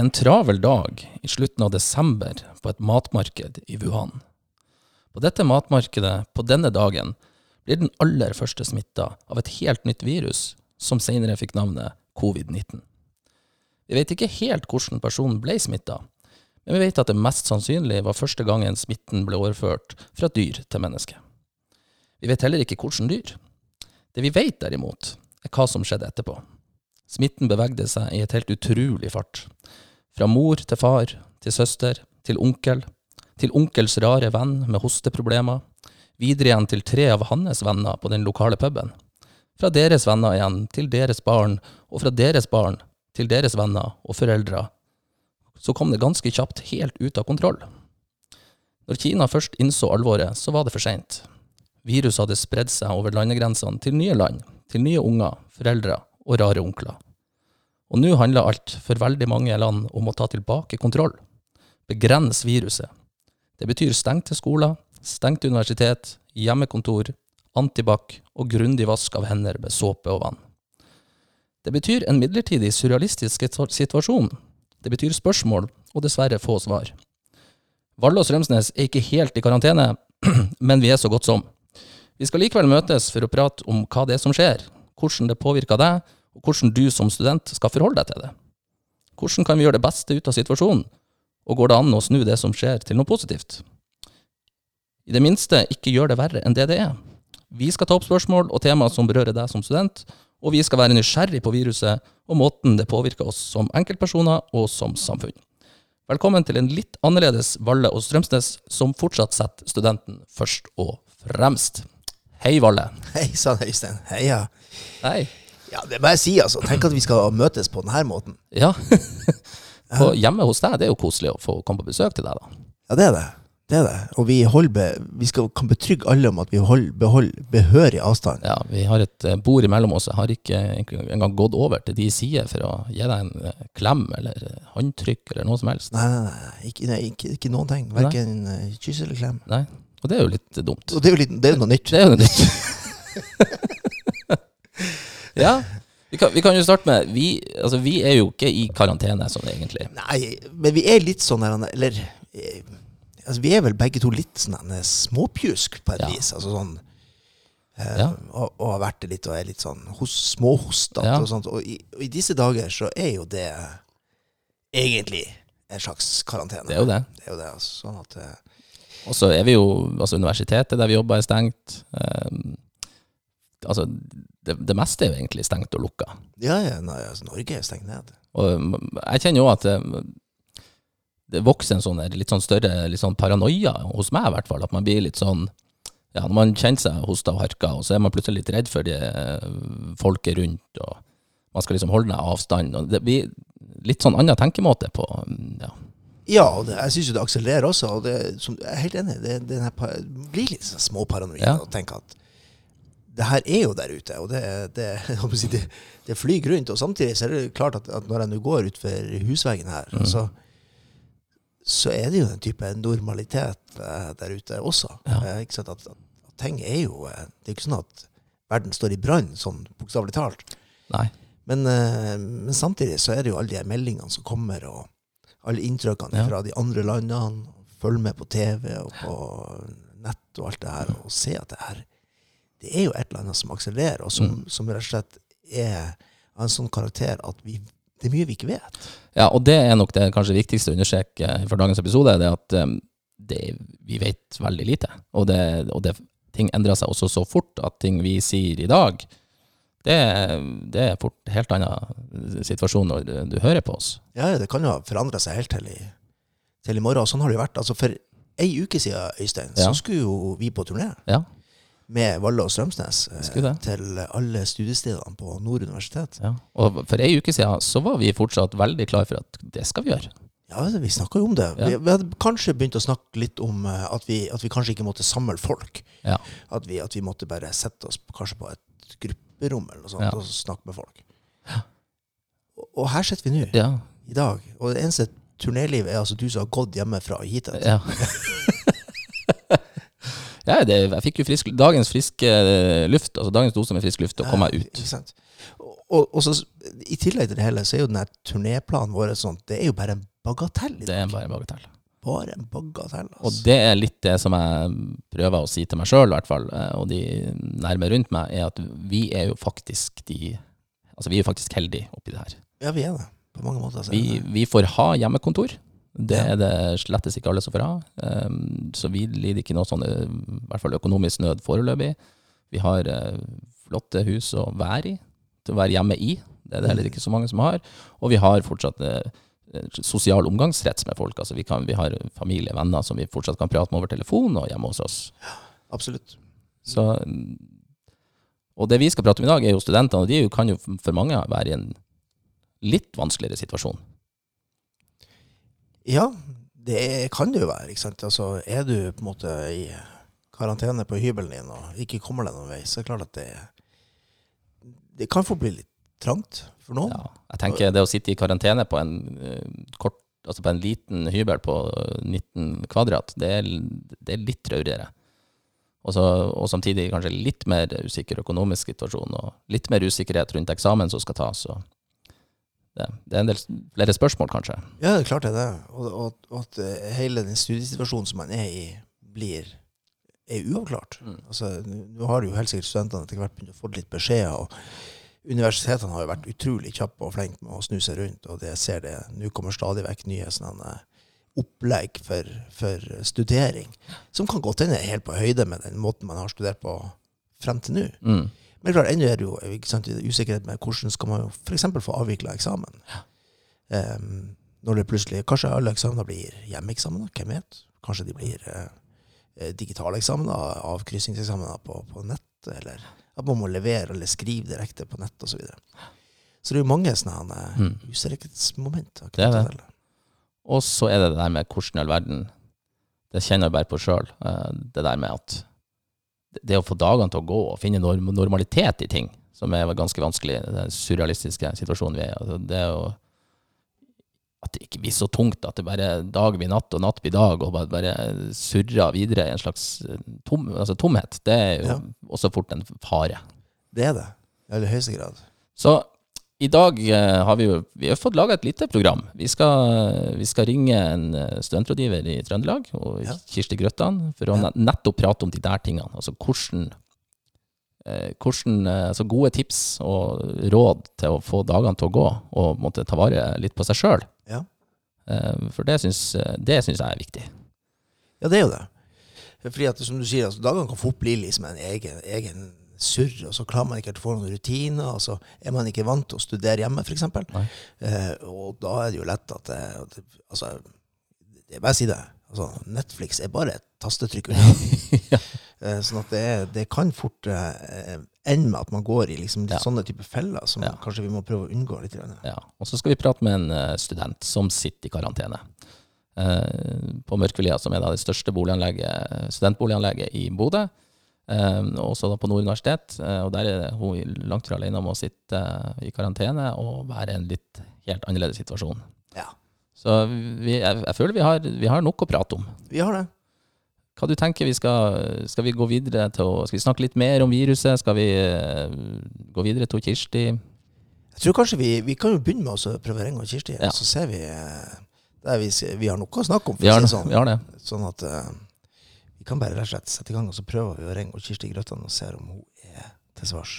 er en travel dag i slutten av desember på et matmarked i Wuhan. På dette matmarkedet på denne dagen blir den aller første smitta av et helt nytt virus, som senere fikk navnet covid-19. Vi vet ikke helt hvordan personen ble smitta, men vi vet at det mest sannsynlig var første gangen smitten ble overført fra dyr til menneske. Vi vet heller ikke hvordan dyr. Det vi vet derimot, er hva som skjedde etterpå. Smitten bevegde seg i et helt utrolig fart. Fra mor til far, til søster, til onkel, til onkels rare venn med hosteproblemer, videre igjen til tre av hans venner på den lokale puben. Fra deres venner igjen til deres barn, og fra deres barn til deres venner og foreldre. Så kom det ganske kjapt helt ut av kontroll. Når Kina først innså alvoret, så var det for seint. Viruset hadde spredd seg over landegrensene til nye land, til nye unger, foreldre og rare onkler. Og nå handler alt for veldig mange land om å ta tilbake kontroll. Begrense viruset. Det betyr stengte skoler, stengt universitet, hjemmekontor, antibac og grundig vask av hender med såpe og vann. Det betyr en midlertidig surrealistisk situasjon. Det betyr spørsmål og dessverre få svar. Valle og Strømsnes er ikke helt i karantene, men vi er så godt som. Vi skal likevel møtes for å prate om hva det er som skjer, hvordan det påvirker deg, og hvordan du som student skal forholde deg til det. Hvordan kan vi gjøre det beste ut av situasjonen, og går det an å snu det som skjer, til noe positivt? I det minste ikke gjør det verre enn det det er. Vi skal ta opp spørsmål og temaer som berører deg som student, og vi skal være nysgjerrig på viruset og måten det påvirker oss som enkeltpersoner og som samfunn. Velkommen til en litt annerledes Valle og Strømsnes, som fortsatt setter studenten først og fremst. Hei, Valle. Hei sann, Øystein. Heia. Hei. Ja, det må jeg si, altså. Tenk at vi skal møtes på denne måten. Ja. på, hjemme hos deg, det er jo koselig å få komme på besøk til deg, da. Ja, det er det. Det er det. Og vi, be, vi skal, kan betrygge alle om at vi holder, beholder behørig avstand. Ja, vi har et eh, bord imellom oss. Jeg har ikke engang gått over til de sider for å gi deg en eh, klem eller eh, håndtrykk eller noe som helst. Nei, nei, nei. Ikke, nei, ikke, ikke noen ting. Verken kyss eller klem. Nei. Og det er jo litt dumt. Og det er jo, litt, det er noe nytt. Det er jo noe nytt. ja. Vi kan, vi kan, jo starte med vi, altså, vi er jo ikke i karantene sånn egentlig. Nei, men vi er litt sånn Eller altså, Vi er vel begge to litt sånn småpjusk på et ja. vis. altså sånn eh, ja. og, og, har vært det litt og er litt sånn hos, småhostete ja. og sånt. Og i, og i, disse dager så er jo det egentlig en slags karantene. Det er jo det. det, er jo det altså, sånn at eh, og så er vi jo altså Universitetet der vi jobber, er stengt. Eh, altså, det, det, meste er jo egentlig stengt og lukka. Ja, ja. Nei, altså, Norge er stengt ned. Og jeg kjenner jo at det vokser en sånn litt sånn større litt sånn paranoia hos meg, i hvert fall. At man blir litt sånn ja, Når man kjenner seg hosta og harka, og så er man plutselig litt redd for det eh, folket rundt, og man skal liksom holde ned avstand. og Det blir litt sånn annen tenkemåte på ja. Ja, og det, jeg syns jo det akselererer også. og det, som, Jeg er helt enig. Det, det, det blir litt sånn småparanoid ja. å tenke at det her er jo der ute, og det, det, det, det flyr rundt. Og samtidig så er det klart at, at når jeg nå går utfor husveggen her, mm. så så er det jo en type normalitet uh, der ute også. Ja. Uh, ikke sant? At, at, at, ting er jo uh, Det er ikke sånn at verden står i brann, sånn bokstavelig talt. Men, men, samtidig så er det jo alle de meldingene som kommer, og alle inntrykkene ja. fra de andre landene. Følg med på TV og på nett og alt det her, og se at det er det er jo et eller annet som akselererer, og som, mm. som rett og slett er av en sånn karakter at vi det er mye vi ikke vet. Ja, og det er nok det kanskje viktigste å understreke for dagens episode, det at um, det, vi vet veldig lite. Og, det, og det, ting endrer seg også så fort at ting vi sier i dag, det, det er fort helt annen situasjon når du, du, hører på oss. Ja, det kan jo forandre seg helt til i, til i morgen. Og sånn har det jo vært. Altså For ei uke siden, Øystein, ja. så skulle jo vi på turné. Ja med Valle og Strømsnes eh, til alle studiestedene på Nord universitet. Ja. Og for ei uke siden så var vi fortsatt veldig klar for at det skal vi gjøre. Ja, vi snakka jo om det. Ja. Vi, vi, hadde kanskje begynt å snakke litt om uh, at, vi, at, vi, kanskje ikke måtte samle folk. Ja. At, vi, at, vi, måtte bare sette oss kanskje på et grupperom eller noe sånt, ja. og snakke med folk. Og, og, her sitter vi nå, i dag. Og det eneste turnélivet er altså du som har gått hjemmefra og hit. Ja. Ja, det, jeg fikk jo frisk, dagens friske luft, altså dagens dose med frisk luft, og kom meg ut. Ikke sant? og, og så, I tillegg til det hele, så er jo den turnéplanen vår sånn, det er jo bare en bagatell. Det er bare en bagatell. Bare en bagatell. altså. Og det er litt det som jeg prøver å si til meg sjøl, i hvert fall, eh, og de nærme rundt meg, er at vi er jo faktisk de Altså, vi er jo faktisk heldige oppi det her. Ja, vi er det. På mange måter. Er Vi, vi får ha hjemmekontor. Det Ja. er det slettes ikke alle som får ha. Um, så vi lider ikke noe sånn, i hvert fall økonomisk nød foreløpig. Vi har eh, flotte hus å være i, til å være hjemme i. Det er det heller ikke så mange som har. Og vi har fortsatt eh, sosial omgangsrett med folk. Altså vi, kan, vi har familie, venner som vi fortsatt kan prate med over telefon og hjemme hos oss. Absolutt. Så, og det vi skal prate om i dag, er jo studentene, og de kan jo for mange være i en litt vanskeligere situasjon. Ja, det kan det jo være. ikke sant? Altså, er du på en måte i karantene på hybelen din og ikke kommer deg noen vei, så er det klart at det, det kan fort bli litt trangt for noen. Ja, jeg tenker det å sitte i karantene på en uh, kort, altså på en liten hybel på eh, 19 kvadrat, det er, det er litt traurigere. Og, og samtidig kanskje litt mer usikker økonomisk situasjon, og litt mer usikkerhet rundt eksamen som skal tas. Så det, det er en del flere spørsmål, kanskje. Ja, det er klart det er det. Og, og, at eh, hele den studiesituasjonen som man er i, blir er uavklart. Mm. Altså, Nå nå har jo helt sikkert studentene etter hvert begynt å få litt beskjeder. og Universitetene har jo vært utrolig kjappe og flinke med å snu seg rundt. og det ser det, Nå kommer stadig vekk nye sånne opplegg for, for studering, som kan godt hende er helt på høyde med den måten man har studert på frem til nå. Mm. Men klart, ennå er det jo sant, usikkerhet med hvordan skal man f.eks. få avvikla eksamen. Um, når det plutselig Kanskje alle eksamener blir hjemmeeksamener, hvem vet? Kanskje de blir eh, eh, digitale eksamener, avkryssingseksamener på, på nett, eller at man må levere eller skrive direkte på nett osv. Så, videre. så det er jo mange sånne eh, Mm. usikkerhetsmomenter. Det er det. det. Og så er det det der med hvordan i all verden Det kjenner jeg bare på sjøl. Det der med at det- å få dagene til å gå og finne norm normalitet i ting, som er ganske vanskelig, den surrealistiske situasjonen vi er i. Altså det er jo At det ikke blir så tungt at det bare dag blir natt og natt blir dag, og bare, bare surrer videre i en slags eh, tom, altså tomhet. Det er jo Ja. også fort en fare. Det er det. I aller høyeste grad. Så i dag eh, har vi jo vi har fått laga et lite program. Vi skal, vi skal ringe en eh, studentrådgiver i Trøndelag, og Ja. Kirsti Grøttan, for å nettopp prate om de der tingene. Altså hvordan, eh, hvordan altså gode tips og råd til å få dagene til å gå, og måtte ta vare litt på seg sjøl. Ja. For det syns, det syns jeg er viktig. Ja, det er jo det. Fordi at, som du sier, altså, dagene kan fort bli liksom en egen, egen surr, og så klarer man ikke å få noen rutiner, og så er man ikke vant til å studere hjemme, f.eks. Eh, og da er det jo lett at det, at det Altså, er bare å si det. Altså, Netflix er bare et tastetrykk unna. Ja. Eh, sånn at det, det kan fort eh, ende med at man går i liksom Ja. sånne type feller som Ja. kanskje vi må prøve å unngå litt. Ja, og så skal vi prate med en eh, student som sitter i karantene. Eh, på Mørkvilja, som er det største studentboliganlegget i Bodø. Eh, også da på Nord universitet. Eh, og der er hun langt fra alene om å sitte eh, i karantene og være i en litt helt annerledes situasjon. Ja. Så vi, jeg, jeg føler vi har, vi har nok å prate om. Vi har det. Hva du tenker vi skal, skal vi gå videre til å Skal vi snakke litt mer om viruset? Skal vi eh, gå videre til Kirsti? Jeg tror kanskje vi, vi kan jo begynne med å prøve å ringe Kirsti, Ja. så ser vi vi, vi har noe å snakke om. For Vi har, å si det sånn. vi har det. Sånn at vi kan bare rett og slett sette i gang, og så prøver vi å ringe Kirsti Grøttan og ser om hun er til svars.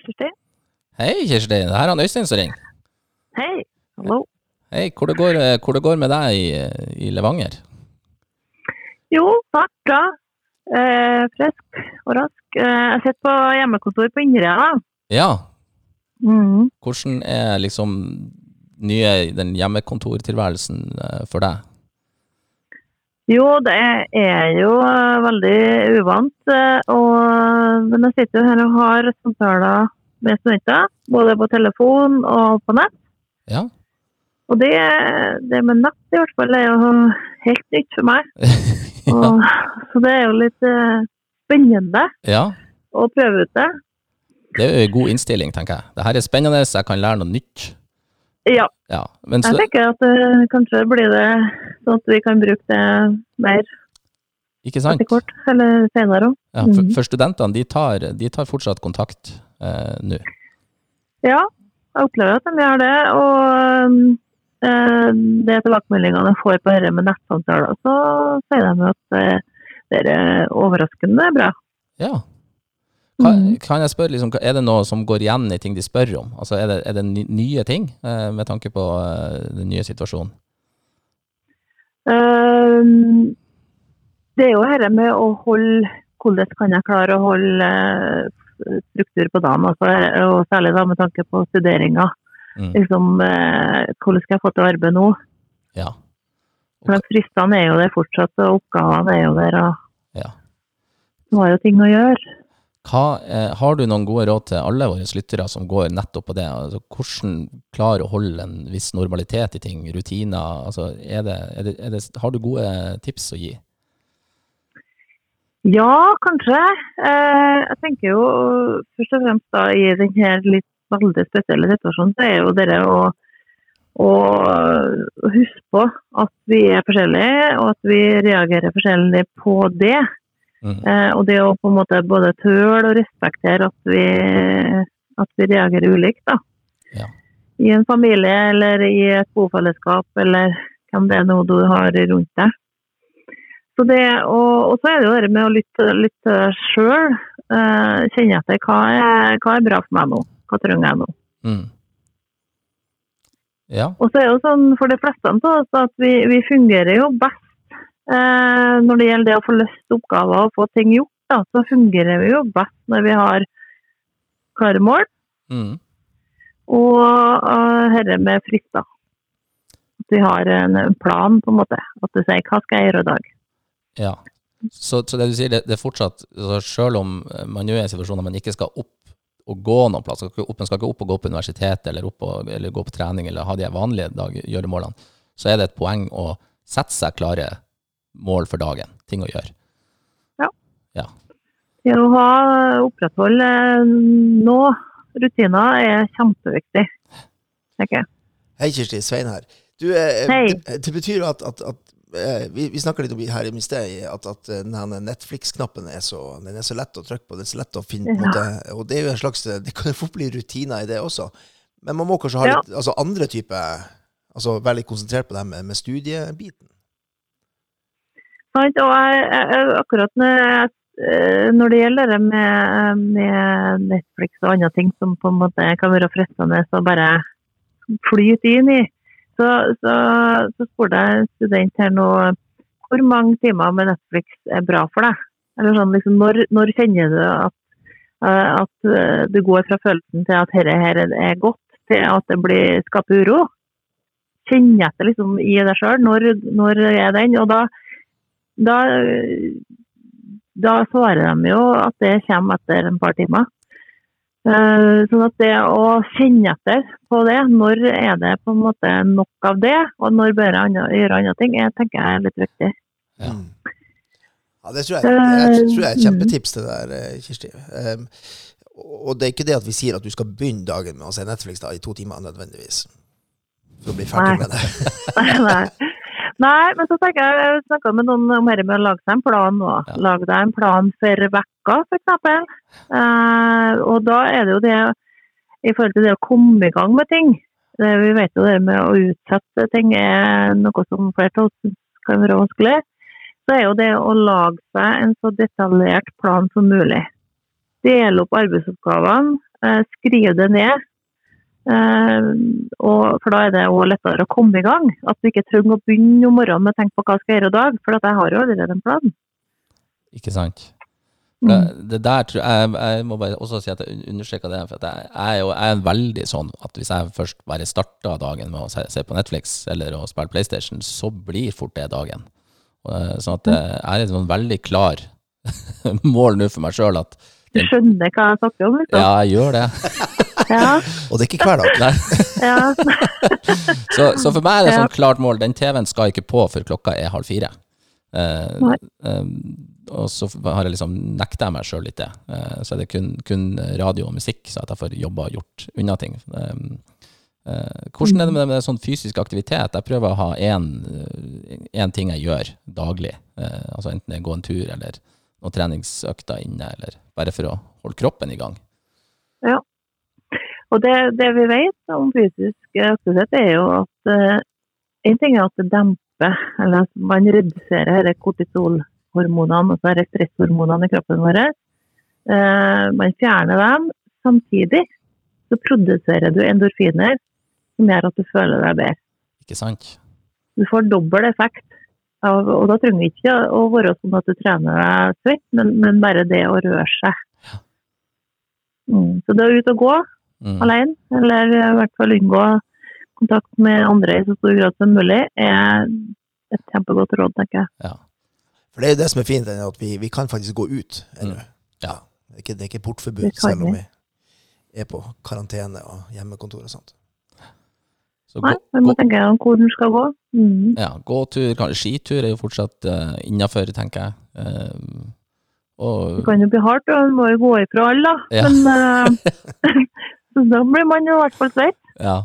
Kirsti? Hei, Kirsti. Det her er han Øystein som ringer. Hei. Hallo. Hei, hvor det går, eh, hvor det går med deg i, i Levanger? Jo, takk. Bra. Eh, frisk og rask. Eh, jeg sitter på hjemmekontor på Inderøya. da. Ja, Mm. hvordan er liksom nye, den hjemmekontortilværelsen eh, for deg? Jo, det er jo eh, veldig uvant. eh, Og, men jeg sitter jo her og har samtaler med studenter, både på telefon og på nett. Ja. Og det, det med nett i hvert fall er jo helt nytt for meg. Og, så det er jo litt spennende ja. å prøve ut det. Det er jo en god innstilling, tenker jeg. Det her er spennende, jeg kan lære noe nytt. Ja. Ja, men Jeg tenker at uh, kanskje blir det sånn at vi kan bruke det mer ikke sant? etter kort, eller senere òg. Ja, for, Mhm. for studentene, de tar, de tar fortsatt kontakt uh, nå. Ja, jeg opplever at de gjør det. Og eh, det tilbakemeldingene jeg får på dette med nettsamtaler, så sier de at det er overraskende bra. Ja. Kan, Mhm. kan jeg spørre, liksom, er det noe som går igjen i ting de spør om? Altså, er det, er det nye ting eh, med tanke på eh, den nye situasjonen? Um, det er jo dette med å holde Hvordan kan jeg klare å holde eh, struktur på dagen, altså, og særlig da med tanke på studeringa. Mm. Liksom, eh, hvordan skal jeg få til arbeid nå? Ja. Okay. de Fristene er jo der fortsatt, og oppgavene er jo der. og ja. Nå har jo ting å gjøre. Hva, eh, har du noen gode råd til alle våre lyttere som går nettopp på det? Altså, hvordan klare å holde en viss normalitet i ting, rutiner? Altså, er det, er det, er det, har du gode tips å gi? Ja, kanskje. Eh, jeg tenker jo først og fremst da i denne litt veldig spesielle situasjonen, så er jo det å, å huske på at vi er forskjellige, og at vi reagerer forskjellig på det. Mm. Eh, og det å på en måte både tøle og respektere at vi, at vi reagerer ulikt. da. Ja. I en familie eller i et bofellesskap eller hvem det er nå du har rundt deg. Så det, og, og så er det jo det med å lytte, lytte sjøl. Eh, kjenne etter hva er, hva er bra for meg nå. Hva trenger jeg nå. Mm. Ja. Og så er det jo sånn for de fleste av oss at vi, vi fungerer jo best eh, når det gjelder det å få løst oppgaver og få ting gjort. Da, så fungerer vi jo best når vi har klare mål Mm. og uh, dette med frister. At vi har en, plan, på en måte. At du sier 'hva skal jeg gjøre i dag'? Ja. Så, så det du sier, det, det er fortsatt altså Selv om man jo er i en situasjon der man ikke skal opp og gå noen plass, skal opp, man skal ikke opp og gå på universitetet eller, og, eller gå på trening eller ha de vanlige dag, gjøremålene, så er det et poeng å sette seg klare mål for dagen. Ting å gjøre. Ja. Det å ha opprettholde nå rutiner er kjempeviktig. tenker jeg. Hei, Kirsti. Svein her. Du, eh, Hei. Det, det betyr at, at, at eh, vi, vi snakka litt om her i sted at, at eh, denne Netflix-knappen er, så- er så lett å trykke på. Det er så lett å finne Ja. måte, Og det er jo en slags Det kan jo fort bli rutiner i det også. Men man må kanskje ha Ja. litt altså andre typer Altså være litt konsentrert på det her med, med studiebiten. Og jeg, jeg, akkurat jeg, eh, når det gjelder det med, med Netflix og andre ting som på en måte kan være fristende å bare flyte inn i, så, så, så spurte jeg en student her nå hvor mange timer med Netflix er bra for deg? Eller sånn, liksom, når, når kjenner du at, eh, at eh, du går fra følelsen til at dette her er godt, til at det blir, skaper uro? Kjenner etter liksom i deg sjøl når, når er den? Og da da, da svarer de jo at det kommer etter en par timer. Eh, Sånn at det å kjenne etter på det, når er det på en måte nok av det, og når bør jeg gjøre andre ting, jeg tenker jeg er litt viktig. Ja. Mm. Ja, det tror jeg, jeg, er- tror jeg er et Eh, kjempetips det der, eh, Kirsti. Um, og det er ikke det at vi sier at du skal begynne dagen med å se Netflix da, i to timer nødvendigvis. For å bli ferdig Nei. med det. Nei. Nei, men så tenker jeg, jeg snakka med noen om dette med å lage seg en plan nå. Ja. Lag deg en plan for vekka, f.eks. Eh, og da er det jo det i forhold til det å komme i gang med ting. Det, vi vet jo det med å utsette ting er noe som flertall kan være vanskelig. Så er jo det å lage seg en så detaljert plan som mulig. Dele opp arbeidsoppgavene, eh, skrive det ned. Eh, og, for da er det òg lettere å komme i gang. At du ikke trenger å begynne om morgenen med å tenke på hva jeg skal gjøre i dag, for at jeg har jo allerede en plan. Ikke sant? Mm. Det, det der tror jeg, jeg må bare også si at jeg understreker det, for at jeg, jeg, er jo, jeg er veldig sånn at hvis jeg først bare starter dagen med å se, se på Netflix eller å spille PlayStation, så blir fort det dagen. Eh, Sånn at eh, jeg er et sånn veldig klar mål nå for meg sjøl at Du skjønner hva jeg snakker om, liksom? ja, jeg gjør det. Ja. Og det er ikke hver dag. Nei. ja. Så, så for meg er det sånn klart mål. Den TV-en skal ikke på før klokka er halv fire. Eh, eh, og så har jeg liksom nekta meg sjøl litt det. Eh, så er det kun, kun radio og musikk, så at jeg får jobba og gjort unna ting. Eh, Eh, hvordan er det med, med sånn fysisk aktivitet? Jeg prøver å ha én ting jeg gjør daglig. Eh, altså Enten jeg går en tur eller noen treningsøkter inne, eller bare for å holde kroppen i gang. Og det, det vi vet om fysisk aktivitet, er jo at uh, en ting er at det demper, eller at man reduserer kortisolhormonene, altså stresshormonene i kroppen vår. Uh, man fjerner dem. Samtidig så produserer du endorfiner som gjør at du føler deg bedre. Ikke sant? Du får dobbel effekt. Av, og da trenger vi ikke å være sånn at du trener deg svett, men, men, bare det å røre seg. Mm. Så det å ut og gå mm. alene, eller i hvert fall unngå kontakt med andre i så stor grad som mulig, er et kjempegodt råd, tenker jeg. Ja. For det er jo det som er fint, at vi, vi kan faktisk gå ut ennå. Mm. Ja. Det, er ikke, det er ikke portforbud, selv om vi er på karantene og hjemmekontor og sånt. Så Nei, vi må tenke om hvor den skal gå. Mm. Ja, gåtur, skitur er jo fortsatt uh, eh, innafor, tenker jeg. Uh, og... Det kan jo bli hardt, og man må jo gå ifra alle, da. Ja. Men uh, da blir man jo i hvert fall svett. Ja.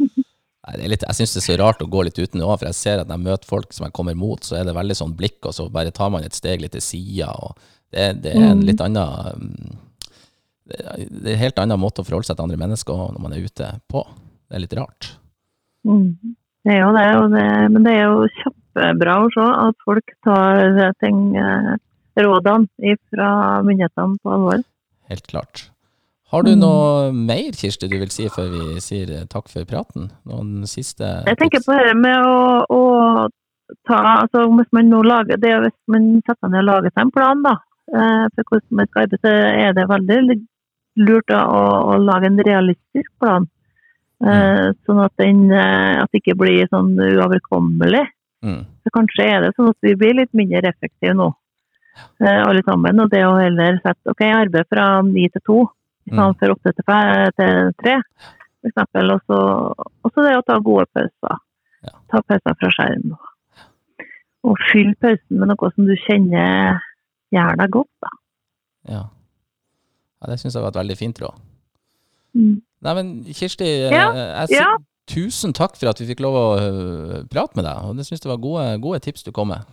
Nei, det litt, jeg syns det er så rart å gå litt uten òg, for jeg ser at når jeg møter folk som jeg kommer mot, så er det veldig sånn blikk, og så bare tar man et steg litt til sida. Det, det er en mm. litt annen Det er en helt annen måte å forholde seg til andre mennesker når man er ute på. Det er litt rart. Mm. Det er jo det, det, men det er jo kjempebra å se at folk tar ting, eh, rådene fra myndighetene på alvor. Helt klart. Har du mm. noe mer, Kirsti, du vil si før vi sier eh, takk for praten? Noen siste Jeg tenker på det med å, å ta altså Hvis man nå lager det, hvis man setter ned og lager seg en plan da, eh, for hvordan man skal arbeide, så er det veldig lurt å, å lage en realistisk plan. Mm. Sånn at, den, eh, at det ikke blir sånn uoverkommelig. Mm. Så kanskje er det sånn at vi blir litt mindre effektive nå, eh, alle sammen. Og det å heller sette ok, arbeid fra ni til to istedenfor mm. åtte til, til tre, f.eks. Og så det å ta gode pauser. Ja. Ta pauser fra skjerm. Og fyll pausen med noe som du kjenner gjør deg godt. da. Ja. ja det syns jeg var et veldig fint råd. Mm. Nei, men Kirsti, eh, ja, jeg, jeg, tusen takk for at vi fikk lov å uh, prate med deg. Og det syns jeg var gode, gode, tips du kom med.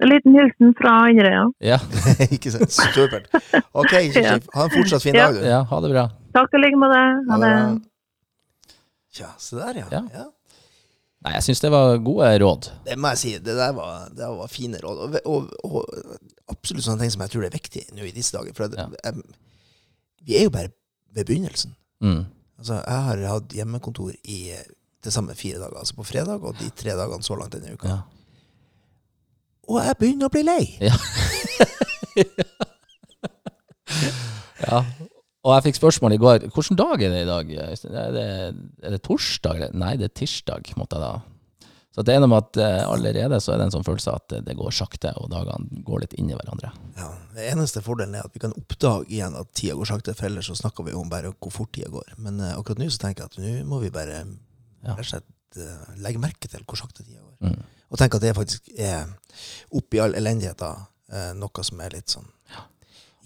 En liten hilsen fra Inderøya. Ja. Ikke sant. Supert. Ok, ja. Ha en fortsatt fin dag, du. Ja, ha det bra. Takk i like måte. Ha det. Tja, se der, ja. ja. ja. Nei, jeg syns det var gode råd. Det må jeg si. Det der var, det var fine råd. Og, og, og, absolutt sånne ting som jeg tror er viktig nå i disse dager. For det, jeg, vi er jo bare ved begynnelsen. Mm. Altså, jeg har hatt hjemmekontor i til sammen fire dager. Altså på fredag og de tre dagene så langt denne uka. Ja. Og jeg begynner å bli lei. Ja. ja. Og jeg fikk spørsmål i går hvilken dag er det i dag. Er det, er det torsdag? Nei, det er tirsdag. måtte jeg da så det er noe med at uh, allerede så er det en sånn følelse at det går sakte, og dagene går litt inn i hverandre. Ja, Det eneste fordelen er at vi kan oppdage igjen at tida går sakte, for ellers så snakker vi om bare hvor fort tida går. Men uh, akkurat nå så tenker jeg at nå må vi bare ja. slett, uh, legge merke til hvor sakte tida går. Mm. Og tenk at det faktisk er oppi all elendigheten noe som er litt sånn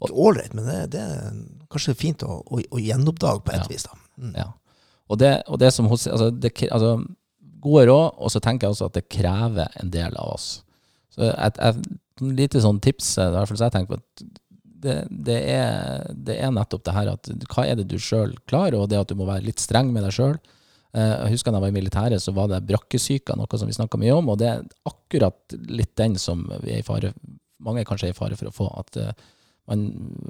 ikke ålreit, men det, det, er kanskje fint å, å, å gjenoppdage på et ja. vis. da. Mm. Ja. Og det, og det som hos, altså, det, altså gode råd, og så tenker jeg også at det krever en del av oss. Så et, et, lite sånn tips, i hvert fall så jeg tenker på at det, det, er, det, er, nettopp det her at hva er det du sjøl klarer, og det at du må være litt streng med deg sjøl. Eh, jeg husker da jeg var i militæret, så var det brakkesyka, noe som vi snakka mye om. Og det er akkurat litt den som vi er i fare, mange kanskje er i fare for å få. At uh, man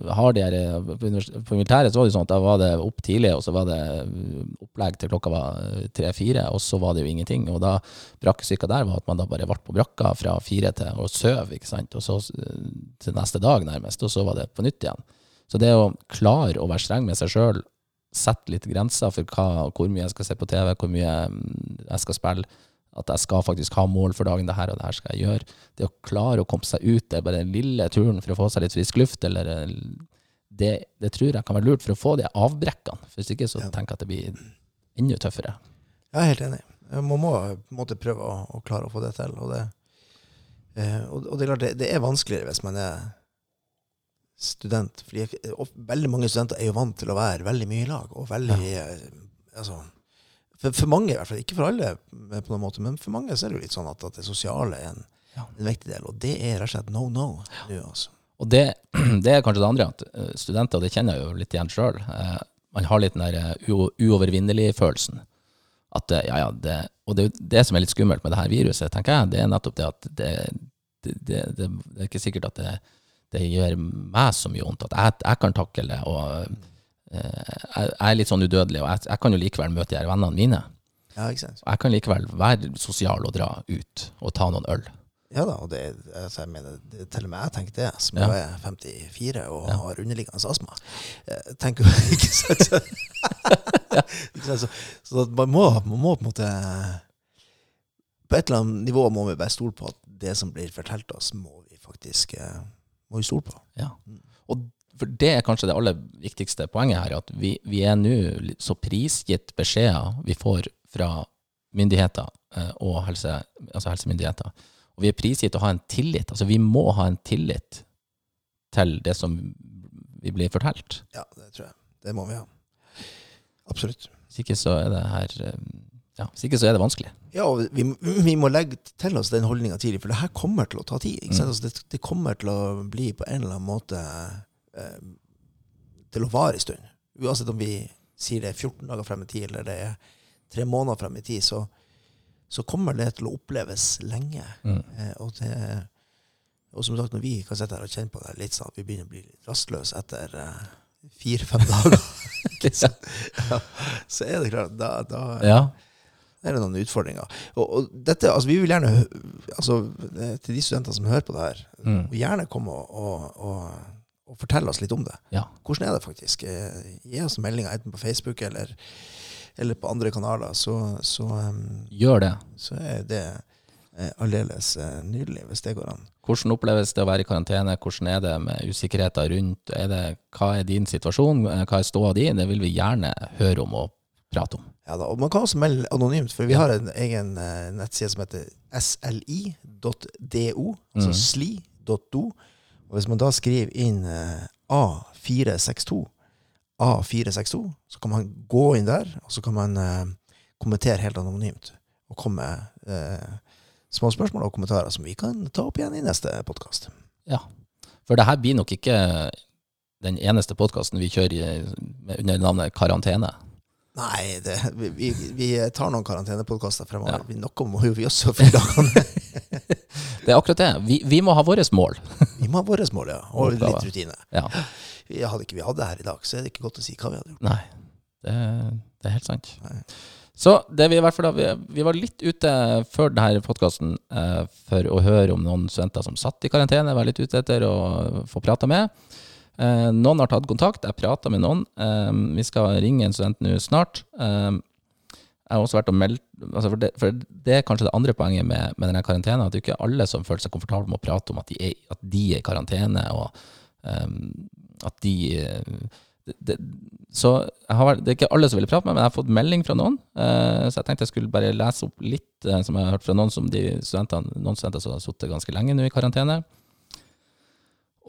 har de her, eh, På militæret så var det sånn at da var det opp tidlig, og så var det eh, opplegg til klokka var eh, tre-fire, og så var det jo ingenting. Og da brakkesyka der var at man da bare ble på brakka fra fire til å søv, ikke sant, og så til neste dag nærmest, og så var det på nytt igjen. Så det å klare å være streng med seg sjøl, sette litt grenser for hva, hvor mye jeg skal se på TV, hvor mye mm, jeg skal spille, at jeg skal faktisk ha mål for dagen, det her og det her skal jeg gjøre. Det å klare å komme seg ut der, bare den lille turen for å få seg litt frisk luft, eller eh, det, det, tror jeg kan være lurt for å få de avbrekkene. Hvis ikke så tenker jeg at det blir enda tøffere. Jeg er helt enig. Man må på en måte prøve å, å, klare å få det til. Og det, eh, og, og det, er klart, det, det, er vanskeligere hvis man er student. Fordi veldig mange studenter er jo vant til å være veldig mye i lag. og veldig, ja. Eh, altså, For, for mange, i hvert fall. Ikke for alle, eh, på noen måte, men for mange så er det jo litt sånn at, at det sosiale er en, Ja. en viktig del. Og det er rett og slett no no nå, altså. Og det, det er kanskje det andre, at eh, studenter, og det kjenner jeg jo litt igjen sjøl, eh, man har litt den der uovervinnelig-følelsen. At eh, ja, ja, det, og det, er jo det som er litt skummelt med det her viruset, tenker jeg, det er nettopp det at det, det, det er ikke sikkert at det, det gjør meg så mye vondt, at jeg, jeg kan takle det. og eh, jeg, er litt sånn udødelig, og jeg, jeg kan jo likevel møte de her vennene mine. Ja, ikke sant? Jeg kan likevel være sosial og dra ut og ta noen øl. Ja da, og det, altså jeg mener, det, til og med jeg tenker det, som Ja. er 54 og Ja. har underliggende astma. Jeg tenker jo ikke sant, så, ikke sant, så, så man, må, man må på en måte På et eller annet nivå må vi bare stole på at det som blir fortalt oss, må vi faktisk eh, må vi stole på. Ja. Og for det er kanskje det aller viktigste poenget her, at vi, vi er nå så prisgitt beskjeder vi får fra myndigheter eh, og helse, altså helsemyndigheter. Og vi er prisgitt å ha en tillit. Altså vi må ha en tillit til det som vi blir fortalt. Ja, det tror jeg. Det må vi ha. Absolutt. Hvis ikke så er det her eh, Ja, hvis ikke så er det vanskelig. Ja, og vi, vi må legge til oss den holdninga tidlig, for det her kommer til å ta tid. Mm. Altså, det, det kommer til å bli på en eller annen måte eh, til å vare en stund. Uansett om vi sier det er 14 dager frem i tid, eller det er tre måneder frem i tid, så, så kommer det til å oppleves lenge. Mm. Eh, og, det, og som sagt, når vi kan sitte her og kjenne på det litt sånn at vi begynner å bli litt rastløse etter eh, fire-fem dager, ikke ja, så er det klart da, da, Ja. Det er noen utfordringer. Og, og dette, altså vi vil gjerne, altså eh, til de studentene som hører på det her, Mm. gjerne komme og, og, og, fortelle oss litt om det. ja. Hvordan er det faktisk? Eh, Gi oss meldinger enten på Facebook eller, eller på andre kanaler, så, så, um, Gjør det. så er det eh, aldeles nydelig, hvis det går an. Hvordan oppleves det å være i karantene? Hvordan er det med usikkerheter rundt? Er det, hva er din situasjon? Hva er ståa di? Det vil vi gjerne høre om og prate om. Ja da, og Man kan også melde anonymt, for vi har en egen eh, nettside som heter sli.do, altså Mhm. sli.do. Og Hvis man da skriver inn eh, A462, A462, så kan man gå inn der, og så kan man eh, kommentere helt anonymt. Og komme med eh, små spørsmål og kommentarer som vi kan ta opp igjen i neste podkast. Ja. For det her blir nok ikke den eneste podkasten vi kjører i, med- under navnet Karantene. Nei, det, vi, vi, vi tar noen karantenepodkaster fremover. Ja. Vi- Noe må jo vi også fylle dagene. Det er akkurat det. Vi, vi må ha våre mål. Vi må ha våre mål, ja. Og litt rutine. Ja. Vi hadde ikke vi hadde det her i dag, så er det ikke godt å si hva vi hadde gjort. Nei, det, det er helt sant. Nei. Så det vi i hvert fall vi, vi var litt ute før denne podkasten eh, for å høre om noen studenter som satt i karantene, var litt ute etter å få prata med. Eh, noen har tatt kontakt, jeg prata med noen. Eh, vi skal ringe en student nå snart. Eh, jeg har også vært og meldt altså for, det, for det er kanskje det andre poenget med, med denne karantenen, at det ikke er alle som føler seg komfortable med å prate om at de er, at de er i karantene, og eh, at de eh, det, det, så vært- det er ikke alle som vil prate med meg, men jeg har fått melding fra noen. eh, så jeg tenkte jeg skulle bare lese opp litt som jeg har hørt fra noen som de studentene, noen studenter som har sittet ganske lenge nå i karantene.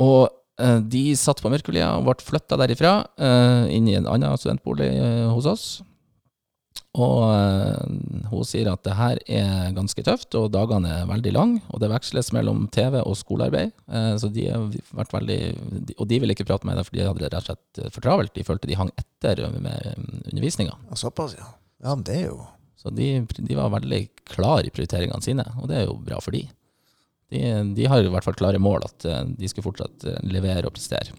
Og de satt på Mørkelia og ble flytta derifra, eh, inn i en annen studentbolig eh, hos oss. Og eh, hun sier at det her er ganske tøft, og dagene er veldig lange. Og det veksles mellom TV og skolearbeid. Eh, så de har vært veldig Og de ville ikke prate med deg, for de hadde det rett og slett for travelt. De følte de hang etter med undervisninga. Såpass, ja. Ja, men det er jo Så de, de var veldig klar i prioriteringene sine, og det er jo bra for de. De, de har i hvert fall klare mål, at eh, de skal fortsatt eh, levere og prestere.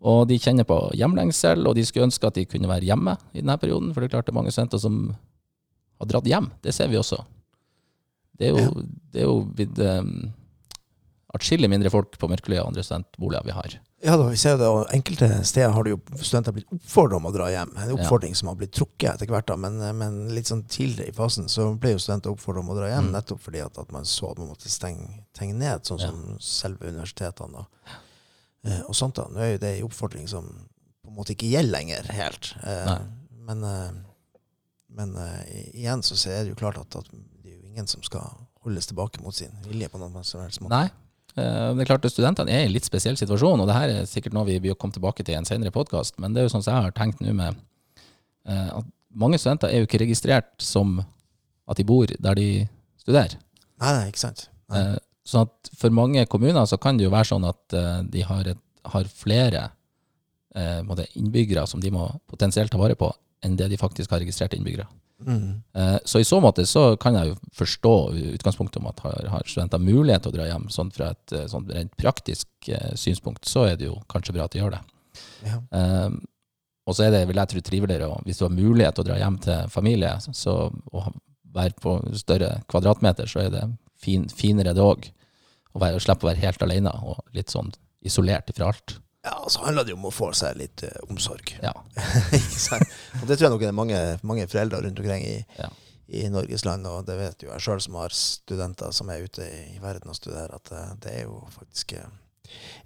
Og de kjenner på hjemlengsel, og de skulle ønske at de kunne være hjemme i denne perioden, for det er klart det er mange studenter som har dratt hjem. Det ser vi også. Det er jo, Ja. det er jo blitt um, atskillig mindre folk på Mørkeløya og andre studentboliger vi har. Ja da, vi ser det, og enkelte steder har det jo studenter blitt oppfordret om å dra hjem. En oppfordring som har blitt trukket etter hvert, da, men, men litt sånn tidligere i fasen så ble jo studenter oppfordret om å dra hjem, Mm. nettopp fordi at, at man så at man måtte stenge, stenge ned, sånn Ja. som selve universitetene. Da. Eh, og sånt da. Nå er jo det en oppfordring som på en måte ikke gjelder lenger helt. Eh, men eh, men eh, igjen så er det jo klart at, at det er jo ingen som skal holdes tilbake mot sin vilje på noen som helst måte. Nei. Eh, Det er klart at Studentene er i en litt spesiell situasjon, og det her er sikkert noe vi kommer komme tilbake til i en senere podkast. Men det er jo sånn som jeg har tenkt nå med eh, at mange studenter er jo ikke registrert som at de bor der de studerer. Nei, nei, ikke sant. Nei. Eh, sånn at for mange kommuner så kan det jo være sånn at de har, et, har flere innbyggere som de må potensielt ta vare på, enn det de faktisk har registrerte innbyggere. Mm. Eh, så i så måte så kan jeg jo forstå utgangspunktet om at har, har studenter mulighet til å dra hjem. Sånn fra et eh, sånn rent praktisk eh, synspunkt så er det jo kanskje bra at de gjør det. Ja. Um, og så er det vil jeg tro triveligere hvis du har mulighet til å dra hjem til familie så, og være på større kvadratmeter, så er det fin, finere det òg. Å slippe å være helt alene og litt sånn isolert ifra alt. Ja, så handler det jo om å få seg litt uh, omsorg. Ja. Og det tror jeg nok det er mange, mange foreldre rundt omkring i, Ja. i Norges land, og det vet jo jeg sjøl som har studenter som er ute i verden og studerer, at uh, det er jo faktisk uh,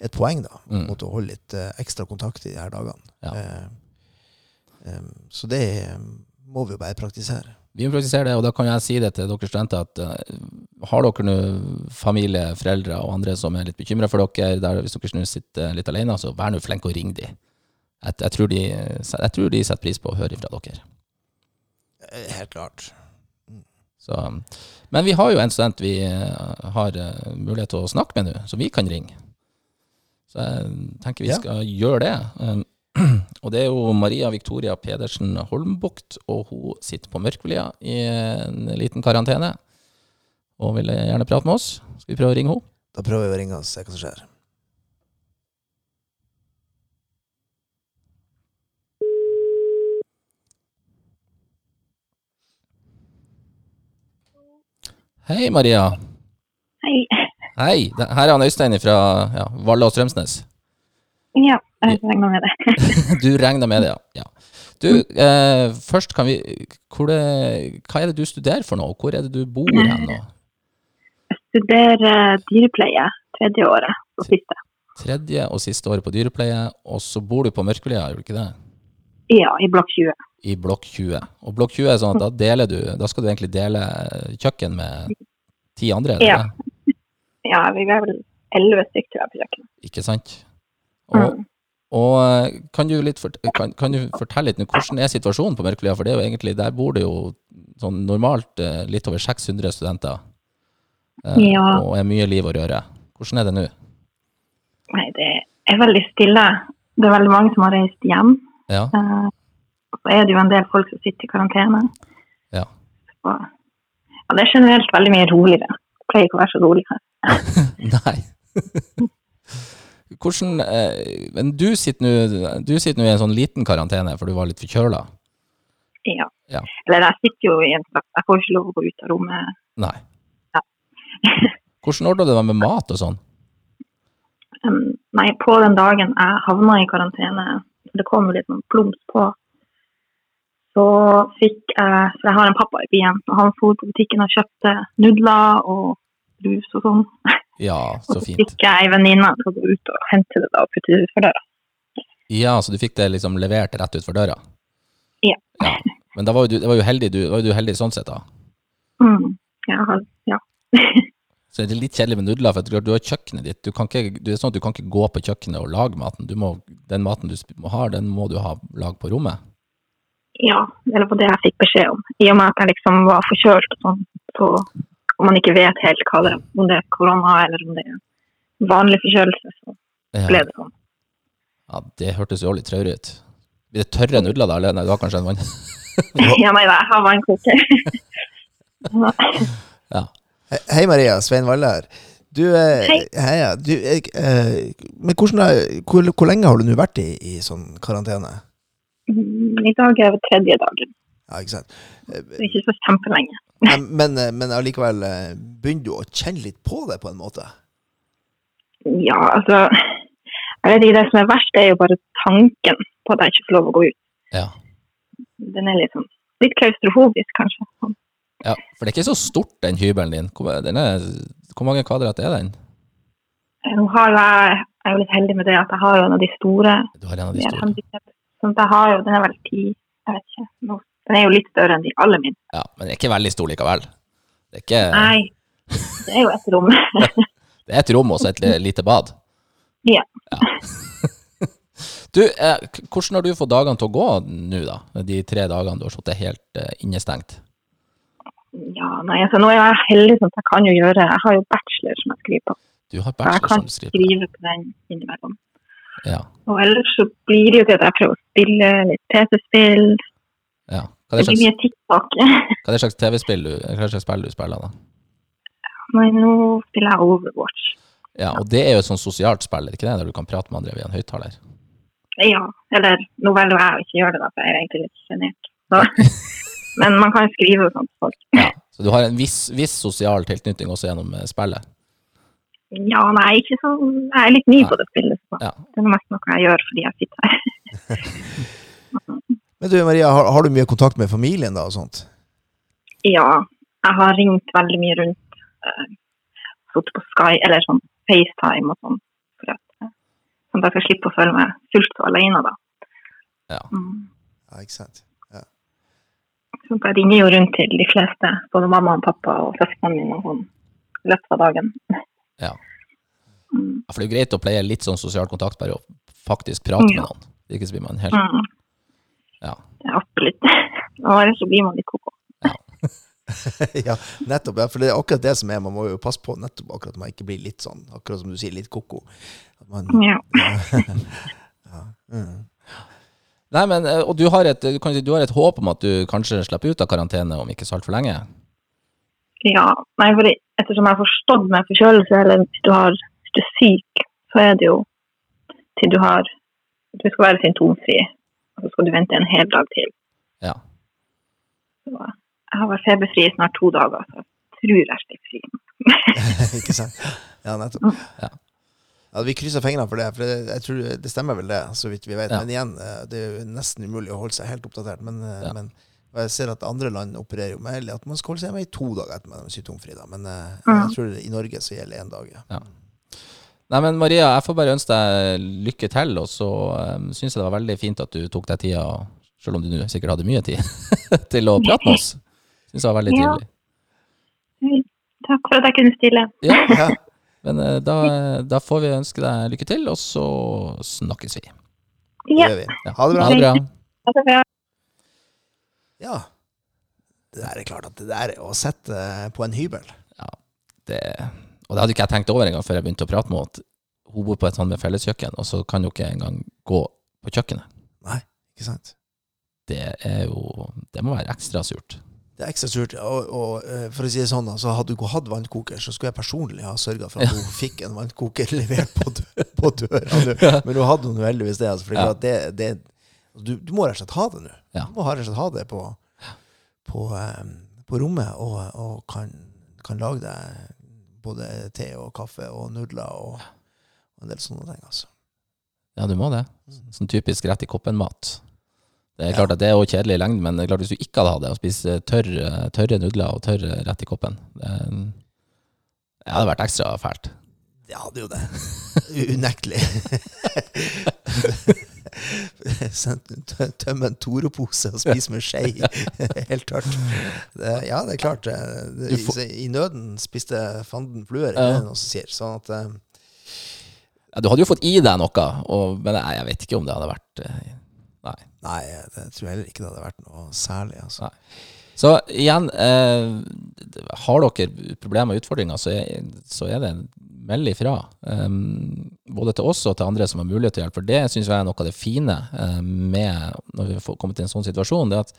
et poeng da, Mm. mot å holde litt ekstra kontakt i de her dagene. Ja. Em, så det må vi jo bare praktisere. Vi må det, og da kan jeg si det til dere studenter at uh, har dere nå familie, foreldre og andre som er litt bekymra for dere, der hvis dere nå sitter litt alene, så vær nå flink å ringe dem. Jeg, jeg, tror de. jeg tror de setter pris på å høre fra dere. Eh, Helt klart. Så, men vi har jo en student vi eh, har eh, mulighet til å snakke med nå, som vi kan ringe. Så jeg tenker vi Ja. skal gjøre det. Og det er jo Maria Victoria Pedersen Holmbukt, og hun sitter på Mørkvelia i en liten karantene. Og vil gjerne prate med oss. Skal vi prøve å ringe henne? Da prøver vi å ringe og se hva som skjer. Hei, Maria. Hei. Hei. Her er han Øystein fra ja, Valle og Strømsnes. Ja, jeg regner med det. Du regner med det, ja. ja. Du, eh, først kan vi det, Hva er det du studerer for noe? Hvor er det du bor hen nå? Jeg Studerer dyrepleie tredje året og siste. Tredje og siste året på dyrepleie, og så bor du på Mørkvelia, gjør du ikke det? Ja, i blokk 20. I blokk 20. Og blokk 20 er sånn at da deler du Da skal du egentlig dele kjøkken med ti andre, Eller? Ja. Ja, vi er vel elleve stykker på kjøkkenet. Ikke sant? Og, Mm. Og eh, kan, du litt fort, kan, kan du fortelle litt hvordan er situasjonen på Mørkvelia? For det er jo egentlig, der bor det jo sånn normalt eh, litt over 600 studenter. Eh, Ja. Og er mye liv å røre. Hvordan er det nå? Nei, det er veldig stille. Det er veldig mange som har reist hjem. Ja. Eh, Og så er det jo en del folk som sitter i karantene. Ja. Så, ja, det er generelt veldig mye roligere. Det pleier ikke å være så rolig her. Nei. Hvordan eh, Men du sitter nå du sitter nå i en sånn liten karantene, for du var litt forkjøla? Ja. Ja. Eller jeg sitter jo i en slags Jeg får ikke lov å gå ut av rommet. Nei. Ja. Hvordan ordna du deg med mat og sånn? Um, nei, på den dagen jeg havna i karantene, det kom jo litt noen plums på, så fikk jeg For jeg har en pappa i byen, og han for på butikken og kjøpte nudler og brus og sånn. Ja, så fint. Og så fikk jeg ei venninne til å gå ut og hente det da og putte det utfor døra. Ja, så du fikk det liksom levert rett utfor døra? Ja. ja. Men da var jo du, det var jo heldig, du, var jo du heldig sånn sett, da. Mm. ja. ja. Så det er litt kjedelig med nudler, for du har kjøkkenet ditt. Du kan ikke, det er sånn at du kan ikke gå på kjøkkenet og lage maten. Du må, den maten du har, den må du ha lag på rommet. ja, eller på det jeg fikk beskjed om. I og med at jeg liksom var forkjølt og sånn, så om man ikke vet helt hva det er, om det er korona eller om det er vanlig forkjølelse, så ble det sånn. ja det hørtes jo litt traurig ut. Blir det tørre nudler da, eller nei, du har kanskje en vann? Ja, nei, jeg har vannkoker. Ja. Hei Maria, Svein Valle her. Du, eh, Hei. heia. Du, eh, eh, men hvordan, hvor, hvor lenge har du nå vært i, i sånn karantene? Mm, I dag er det tredje dagen, Ja, ikke sant? Eh, ikke så kjempelenge. Men, men, eh, men allikevel, eh, begynner du å kjenne litt på det på en måte? Ja, altså Jeg vet ikke, det som er verst, er jo bare tanken på at jeg ikke får lov å gå ut. Ja. Den er liksom litt klaustrofobisk, kanskje. ja. For det er ikke så stort, den hybelen din. Hvor, den er, hvor mange kvadrat er den? Nå har jeg, jeg er jo litt heldig med det at jeg har en av de store. Du har en av de store. handicap. Sånn at jeg har jo, Den er vel ti, jeg vet ikke. Nå- Den er jo litt større enn de aller minste. Ja, men den er ikke veldig stor likevel. Det er, ikke, Nei, det er jo et rom. det er et rom og så et lite bad. Ja. Du, eh, hvordan har du fått dagene til å gå nå, da? De tre dagene du har sittet helt eh, innestengt? Ja, nei, altså nå er jeg heldig sånn at jeg kan jo gjøre Jeg har jo bachelor som jeg skriver på. Du har jeg bachelor kan som du skriver. skrive på den innimellom. Ja. Og ellers så blir det jo til at jeg prøver å spille litt PC-spill. ja. Hva er Det slags, hva er det slags TV-spill du, slags spill du spiller, da? Nei, nå spiller jeg Overwatch. Ja, og det er jo et sånn sosialt spill, ikke det? Der du kan prate med andre via en høyttaler? Ja, eller nå velger jeg å ikke gjøre det, da, for jeg er egentlig litt sjenert. Men man kan skrive og sånt til folk. Ja. Så du har en viss, viss sosial tilknytning også gjennom eh, spillet? Ja, nei, ikke så Jeg er litt ny på det spillet. Så. Ja. Det er mest noe jeg gjør fordi jeg sitter her. Men du Maria, har, har du mye kontakt med familien da og sånt? Ja, jeg har ringt veldig mye rundt. Uh, Sittet på Sky, eller sånn FaceTime og sånn. For at, eh, sånn at jeg skal slippe å føle meg fullt så alene, da. Ja. Mm. Ja, ikke sant? Ja. Sånn at jeg ringer jo rundt til de fleste, både mamma og pappa og søsknene mine og sånn, i løpet av dagen. Ja. Mm. Ja, For det er jo greit å pleie litt sånn sosial kontakt, bare å faktisk prate med noen. Ikke så blir man helt Mm. Ja. Absolutt. Ellers så blir man litt koko. ja, nettopp. Ja, for det er akkurat det som er. Man må jo passe på nettopp akkurat at man ikke blir litt sånn, akkurat som du sier, litt koko. Man, Ja. mm. Nei, men, eh, Og du har, et, du, kan, si, du har et håp om at du kanskje slipper ut av karantene om ikke så altfor lenge? ja. Nei, for ettersom jeg har forstått med forkjølelse, eller hvis du, har, hvis du er syk, så er det jo til du har Du skal være symptomfri, og så skal du vente en hel dag til. Ja. Så jeg har vært feberfri i snart to dager, så jeg tror jeg slipper fri. ikke sant? Ja, nettopp. Ja. Ja, vi krysser fingrene for det, for det, jeg tror det stemmer vel det, så vidt vi vet. Ja. Men igjen, eh, det er jo nesten umulig å holde seg helt oppdatert. Men, eh, Ja. men og jeg ser at andre land opererer jo med at man skal holde seg hjemme i to dager etter man er symptomfri. Da. Men jeg, Mhm. jeg tror i Norge så gjelder én dag. Ja. Nei, men Maria, jeg får bare ønske deg lykke til, og så um, syns jeg det var veldig fint at du tok deg tida, selv om du sikkert hadde mye tid, til å prate med oss. Syns det var veldig Ja. Takk for at jeg kunne stille. Ja, Ja. men uh, da, da får vi ønske deg lykke til, og så snakkes vi. Ja. Det vi. Ja. Ha det bra. Ha det bra. Ha det bra. Ja. Det der er klart at det der er å sette på en hybel. Ja, Det, og det hadde ikke jeg tenkt over engang før jeg begynte å prate med henne, at hun bor på et sånt med felleskjøkken, og så kan hun ikke engang gå på kjøkkenet. Nei, ikke sant? Det er jo Det må være ekstra surt. Det er ekstra surt. Og, og eh, for å si det sånn, altså, hadde hun hatt vannkoker, så skulle jeg personlig ha sørga for at hun fikk en vannkoker levert på, dø på døra. Men hun hadde hun heldigvis det. Altså, Ja. det, det du, du må rett og slett ha det nå. Ja. Du må rett og slett ha det på, på, um, på rommet, og, og kan, kan lage deg både te og kaffe og nudler og, og en del sånne ting. altså. Ja, du må det. Sånn typisk rett i koppen-mat. Det er Ja. klart at det er også kjedelig i lengden, men det er klart hvis du ikke hadde hatt det, å spise tørre, tørre nudler og tørre rett i koppen Det, det hadde vært ekstra fælt. Ja, Det hadde jo det. Unektelig. Tømme en Toro-pose og spise med skje. Helt tørt. Det, ja, det er klart. det- det- I, I nøden spiste fanden fluer, er Ja. det noen som sier. Sånn at eh, Ja, du hadde jo fått i deg noe, og, men nei, jeg vet ikke om det hadde vært eh, Nei. Nei, det tror jeg heller ikke det hadde vært noe særlig. Altså. Nei. Så igjen, eh, har dere problemer og utfordringer, så er, så er det meld ifra. Um, både til oss og til andre som har mulighet til å hjelpe. For det syns jeg er noe av det fine eh, med når vi har kommet i en sånn situasjon. det at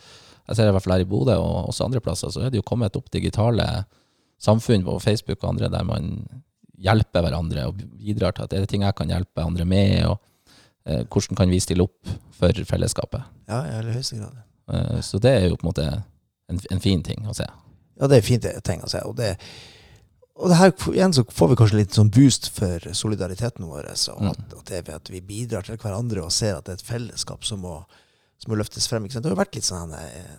Jeg ser i hvert fall her i Bodø og også andre plasser, så er det jo kommet opp digitale samfunn på Facebook og andre der man hjelper hverandre og bidrar til at er det ting jeg kan hjelpe andre med, og eh, hvordan kan vi stille opp for fellesskapet. Ja, i aller høyeste grad. Uh, så det er jo på en måte en, en fin ting å se. Ja, det er en fin ting å se. Og det, og det her, igjen så får vi kanskje litt sånn boost for solidariteten vår. Og Mm. at, at det er at vi bidrar til hverandre og ser at det er et fellesskap som må, som må løftes frem. Det har jo vært litt sånn eh,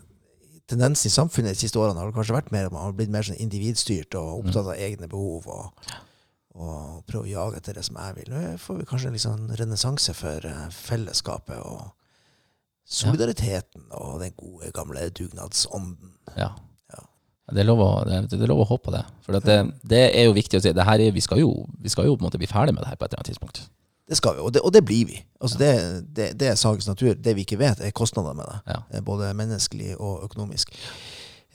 Tendensen i samfunnet de siste årene har kanskje vært mer man har blitt mer sånn individstyrt og opptatt av egne behov. og og prøve å jage etter det som jeg vil. Nå får vi kanskje en sånn renessanse for eh, fellesskapet og solidariteten og den gode, gamle dugnadsånden. Ja. Ja. Det er lov å, det, er- lov å håpe på det. For det, det er jo viktig å si. Det her er, vi, skal jo, vi skal jo på en måte bli ferdig med det her på et eller annet tidspunkt. Det skal vi, og det, og det blir vi. Altså det, det, det er sakens natur. Det vi ikke vet, er kostnader med det. Ja. Eh, Både menneskelig og økonomisk.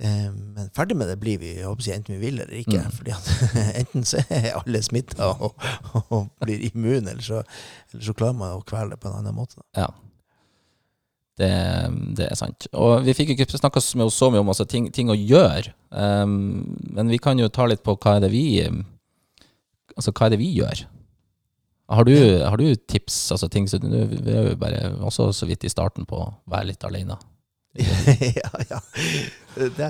Eh, Men ferdig med det blir vi, jeg enten vi vil eller ikke. Mm. Fordi at enten så er alle smitta og, og blir immune, eller så, eller så klarer man å kvele det på en annen måte. Da. Ja. Det, det er sant. Og vi fikk ikke snakka så mye om altså, ting, ting å gjøre. Um, men vi kan jo ta litt på hva er det vi Altså, hva er det vi gjør? Har du, har du tips? Altså ting du Vi er jo bare også så vidt i starten på å være litt alene. ja, ja. Det,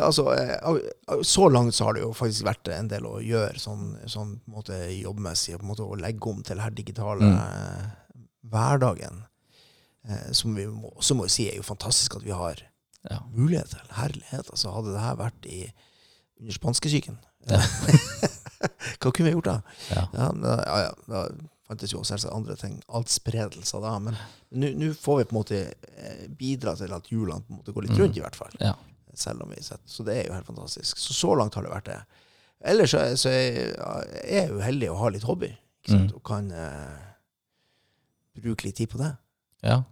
altså, eh, så langt så har det jo faktisk vært en del å gjøre, sånn, sånn på en måte jobbmessig. På en måte å legge om til denne digitale Mm. eh, hverdagen. Eh, som vi må, også må si er jo fantastisk at vi har Ja. mulighet til. Herlighet. Altså, hadde det her vært i, under spanskesyken Ja. Hva kunne vi gjort da? Ja. Ja, men ja, ja, da fantes jo selvsagt andre ting. Altspredelser da. Men nå får vi på en måte eh, bidra til at hjulene på en måte går litt Mm. rundt, i hvert fall. Ja. Selv om vi setter. Så det er jo helt fantastisk. Så så langt har det vært det. Ellers så, så jeg, jeg er jo heldig å ha litt hobby. Ikke? Mm. Og kan eh, bruke litt tid på det. Ja.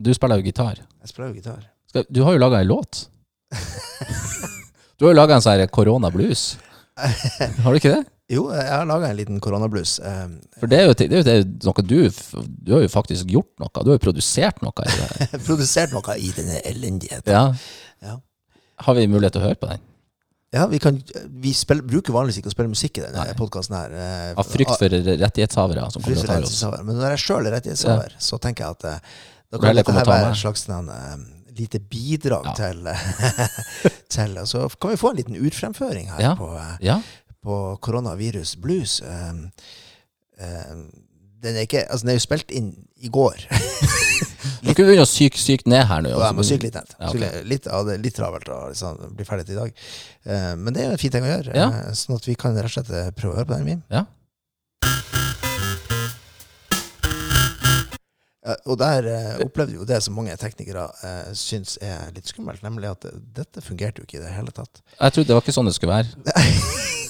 Du spiller jo gitar. Jeg spiller jo gitar. Skal, du har jo laga ei låt. Du har jo laga en sånn koronablues. Har du ikke det? Jo, jeg har laga en liten koronablues. Um, For det er jo, det er jo noe du Du har jo faktisk gjort noe. Du har jo produsert noe i det. produsert noe i denne elendigheten. Ja. Ja. Har vi mulighet til å høre på den? Ja, vi, kan, vi spiller, bruker vanligvis ikke å spille musikk i denne podkasten eh, Av frykt for rettighetshavere som kommer Frykt til å for ta oss. Men når jeg sjøl er rettighetshaver, så tenker jeg at eh, da kan dette her være en et slags en, uh, lite bidrag Ja. til, til Og så kan vi få en liten urfremføring her Ja. på, uh, Ja. på koronavirus blues. Eh, eh, den er ikke Altså, den er jo spilt inn i går. Du kan begynne å syke syk ned her nå. Ja, jeg må syke litt ned. Ja, okay. Litt, ja, det er litt travelt å liksom, bli ferdig til i dag. Eh, men det er jo en fin ting å gjøre. Ja. eh, sånn at vi kan rett og slett eh, prøve å høre på den, Min. Ja. Ja, og der eh, opplevde jo det som mange teknikere eh, syns er litt skummelt, nemlig at dette fungerte jo ikke i det hele tatt. Jeg trodde det var ikke sånn det skulle være.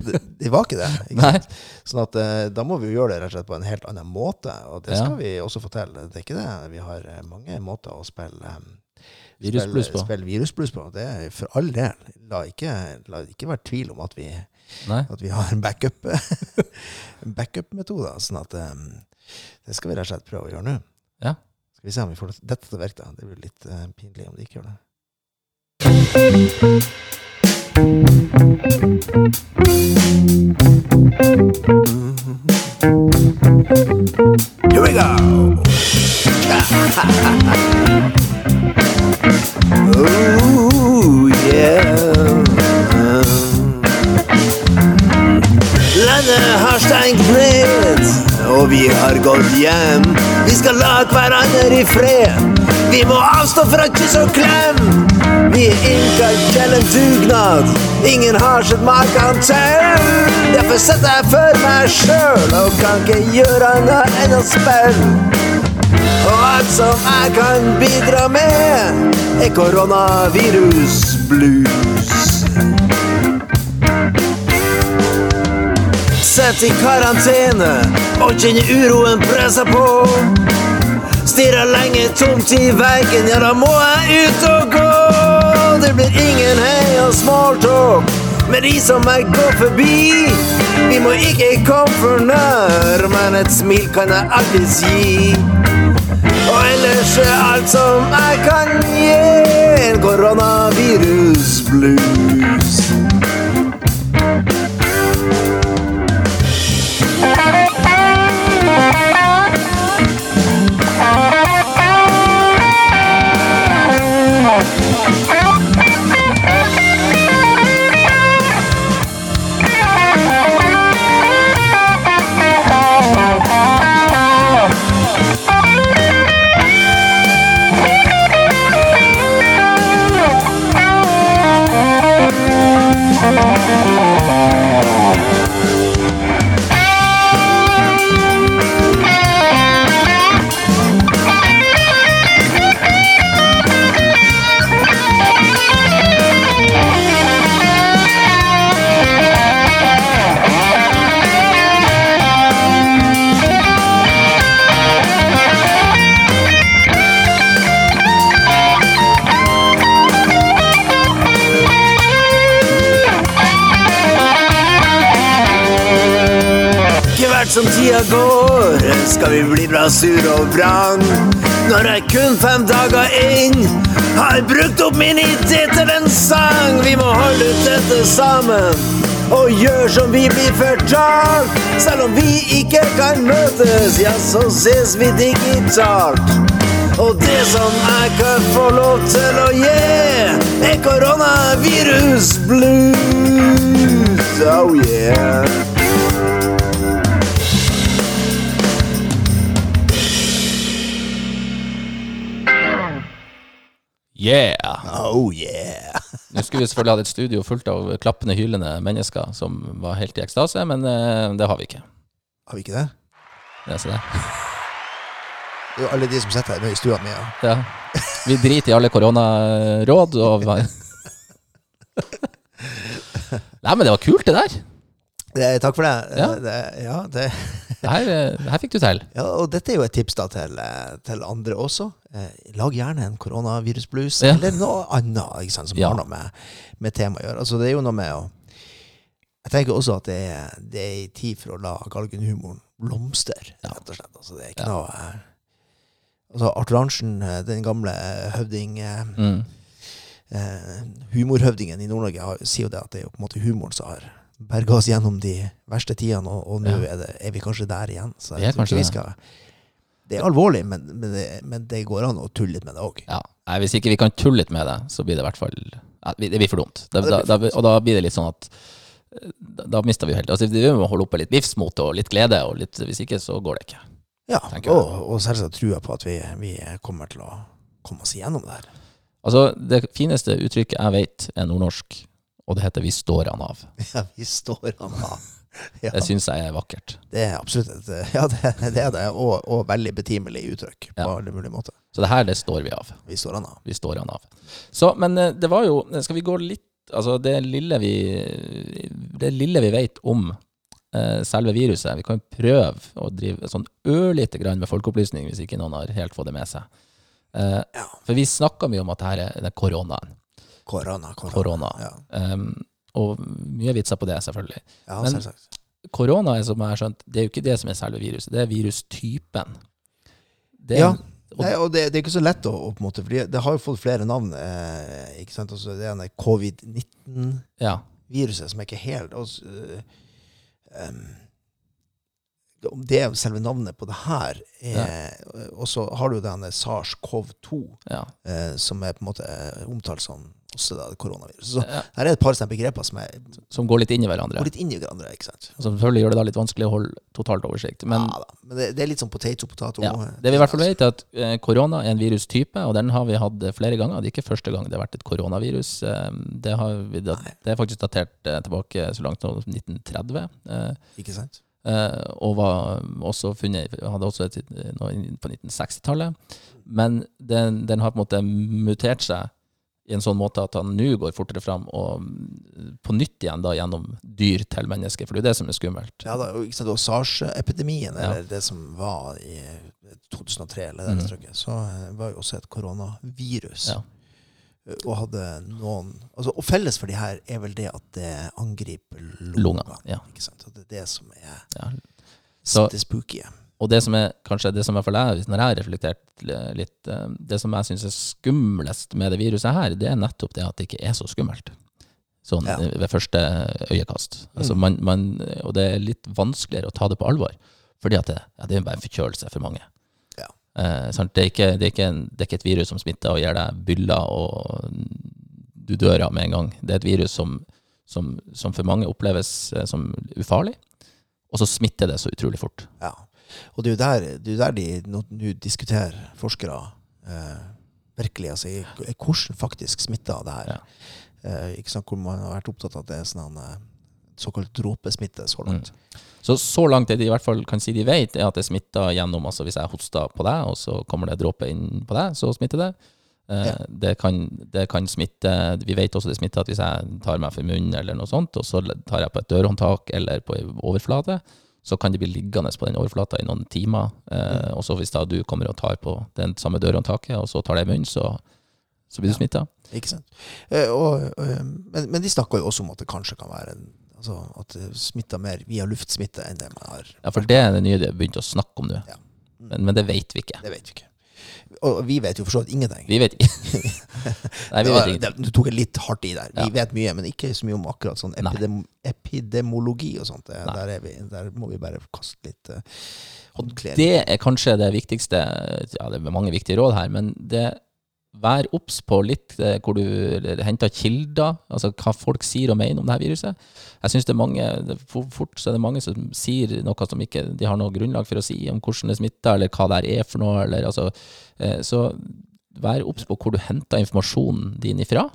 Det, det var ikke det. Ikke sant? Sånn at eh, da må vi jo gjøre det rett og slett på en helt annen måte, og det Ja. skal vi også få til. Det er ikke det. Vi har eh, mange måter å spille eh, Virusblues på. Spille virusblues på. Det er for all del. La ikke, la ikke være tvil om at vi, at vi har en backup-metode. backup-metode. Sånn at det skal vi rett og slett prøve å gjøre nå. Ja. Skal vi se om vi får dette til å virke. Det blir litt uh, pinlig om det ikke gjør det. Here we go! Ooh, yeah. Landet har stengt ned, og vi har gått hjem. Vi skal la hverandre i fred. Vi må avstå fra kyss og klem. Vi er innkalt til en dugnad ingen har sett maken til. Derfor setter jeg for meg sjøl og kan ikke gjøre noe enn å spille. Og alt som jeg kan bidra med, er koronavirus blues. Sett i karantene og kjenner uroen presse på. Stirrer lenge tomt i veggen, ja, da må jeg ut og gå. Det blir ingen hei og smalltalk med de som jeg går forbi. Vi må ikke komme for nær, men et smil kan jeg alltids gi. Og ellers er alt som jeg kan gi, en koronavirus tida går, skal vi bli bra sur og vrang. Når jeg kun fem dager inn har brukt opp min idé til en sang. Vi må holde ut dette sammen og gjøre som vi blir fortalt. Selv om vi ikke kan møtes, ja, så ses vi digitalt. Og det som jeg kan få lov til å gi, er koronavirus blues. Oh yeah. Yeah! Oh yeah. Nå skulle vi selvfølgelig hatt et studio fullt av klappende, hylende mennesker som var helt i ekstase, men eh, det har vi ikke. Har vi ikke det? Det er så det. Det er jo alle de som sitter her med i stua mi. Ja. Ja. Vi driter i alle koronaråd og Nei, men det var kult, det der. Det, takk for det. Ja. Det, ja, det, her, eh, her fikk du til. ja, og dette er jo et tips da til, eh, til andre også. Eh, lag gjerne en koronavirusblues, Ja. eller noe annet ikke sant, som har noe med, med temaet å gjøre. Altså, det er jo noe med å Jeg tenker også at det er, det er tid for å la galgenhumoren blomstre, rett og slett. Altså, det er ikke noe eh, Altså, Arthur Arntzen, eh, den gamle høvding eh, Mm. eh, humorhøvdingen i Nord-Norge sier jo det at det er jo på en måte humoren som har berga oss gjennom de verste tidene, og, og nå Ja. er, det- er vi kanskje der igjen. Så jeg tror ikke vi skal Det er alvorlig, men, men, det, men det går an å tulle litt med det òg. Ja. Nei, hvis ikke vi kan tulle litt med det, så blir det i hvert fall ja, Det blir for dumt. Da, da, da, og da blir det litt sånn at Da, da mister vi jo helt Altså, Vi må holde oppe litt livsmot og litt glede, og litt, hvis ikke så går det ikke. Ja, og, og selvsagt trua på at vi, vi kommer til å komme oss igjennom det her. Altså, Det fineste uttrykket jeg vet, er nordnorsk, og det heter 'vi står han av'. Ja, vi står han av. Ja, Det syns jeg er vakkert. det er absolutt et Ja, det, det er det, og, og veldig betimelig uttrykk på Ja. alle mulige måter. Så det her, det står vi av. Vi står han av. Vi står han av. Så, men eh, det var jo Skal vi gå litt Altså, det lille vi Det lille vi vet om eh, selve viruset Vi kan jo prøve å drive sånn ørlite grann med folkeopplysning, hvis ikke noen har helt fått det med seg. Eh, for vi snakka mye om at det her er er koronaen. Korona, korona. Ja, Um, og mye vitser på det, selvfølgelig. ja Men- selvsagt. Korona er som jeg har skjønt, det er jo ikke det som er selve viruset, det er virustypen. Det er, Ja. og- Nei, og det, det er ikke så lett å, å på en måte, for det har jo fått flere navn. Eh, ikke sant? Også det er covid-19-viruset ja. som er ikke helt også, uh, um, Om det er selve navnet på det her er, Og så har du denne SARS-CoV-2, ja. eh, som er på en måte eh, omtalt som også da, koronavirus. Så ja. her er et par begreper som er, Som går litt inn i hverandre. går litt inn i hverandre. ikke sant? Som selvfølgelig gjør det da litt vanskelig å holde totalt oversikt. Men ja, da. men det, det er litt sånn potato-potato. ja, det vi i hvert fall vet, er at eh, korona er en virustype, og den har vi hatt eh, flere ganger. Det er ikke første gang det har vært et koronavirus. Eh, Det, har vi, dat- det er faktisk datert eh, tilbake så langt som 1930. eh, Ikke sant? eh, Og var også funnet hadde også et, på 1960-tallet. Men den, den har på en måte mutert seg i en sånn måte at han nå går fortere fram og mm, på nytt igjen da gjennom dyr til mennesker, for det er det som er skummelt. Ja, da, ikke sant? Og SARS-epidemien, Ja. eller det som var i 2003, eller det strøket, så eh, var jo også et koronavirus. Ja. Eh, Og hadde noen altså, Og felles for de her er vel det at det angriper lungene. lunga Ja, Ikke sant? Og det er det som er ja. Så- det spooky. Og det som er kanskje det som jeg, når jeg har reflektert litt, eh, det som jeg syns er skumlest med det viruset her, det er nettopp det at det ikke er så skummelt. Sånn Ja. eh, ved første øyekast. Altså Mm. man, man, og det er litt vanskeligere å ta det på alvor, fordi at det, ja, det er bare en forkjølelse for mange. Ja. Eh? Det, er ikke, det, er ikke en, det er ikke et virus som smitter og gir deg byller og du dør av med en gang. Det er et virus som, som, som for mange oppleves eh, som ufarlig, og så smitter det så utrolig fort. Ja. Og det er jo der, det er der de nå diskuterer forskere eh, virkelig altså, i- i hvordan faktisk smitter det her. Ja. Eh, ikke sant, hvor man har vært opptatt av at det er sånn en, såkalt dråpesmitte så langt. Så så langt det de i hvert fall kan si de vet, er at det smitter gjennom altså Hvis jeg hoster på deg, og så kommer det dråper inn på deg, så smitter det. Eh, Ja. det, kan, det kan smitte Vi vet også det smitter at hvis jeg tar meg for munnen eller noe sånt, og så tar jeg på et dørhåndtak eller på en overflate, så kan de bli liggende på den overflata i noen timer. Eh, Og så hvis da du kommer og tar på den samme dørhåndtaket, og så tar det i munnen, så, så blir du Ja. smitta. Ikke sant? Eh, og, eh, men, men de snakker jo også om at det kanskje kan være en, Altså at smitta mer via luftsmitte enn det man har. Ja, for det er det nye de har begynt å snakke om nå. Ja. Men, men det vet vi ikke. Det vet vi ikke. Og vi vet jo for så vidt ingenting. Vi vet. Nei, vi vet ingenting. Du tok det litt hardt i der. Vi Ja. vet mye, men ikke så mye om akkurat sånn Nei. epidem epidemologi og sånt. Der, er vi, der må vi bare kaste litt uh, håndklær. Det er kanskje det viktigste Ja, det er mange viktige råd her, men det Vær obs på litt eh, hvor du henter kilder, altså hva folk sier og mener om det her viruset. Jeg synes det er mange, fort så er det mange som sier noe som ikke de har noe grunnlag for å si om hvordan det smitter, eller hva det her er for noe. Eller, altså, eh, så vær obs på hvor du henter informasjonen din ifra.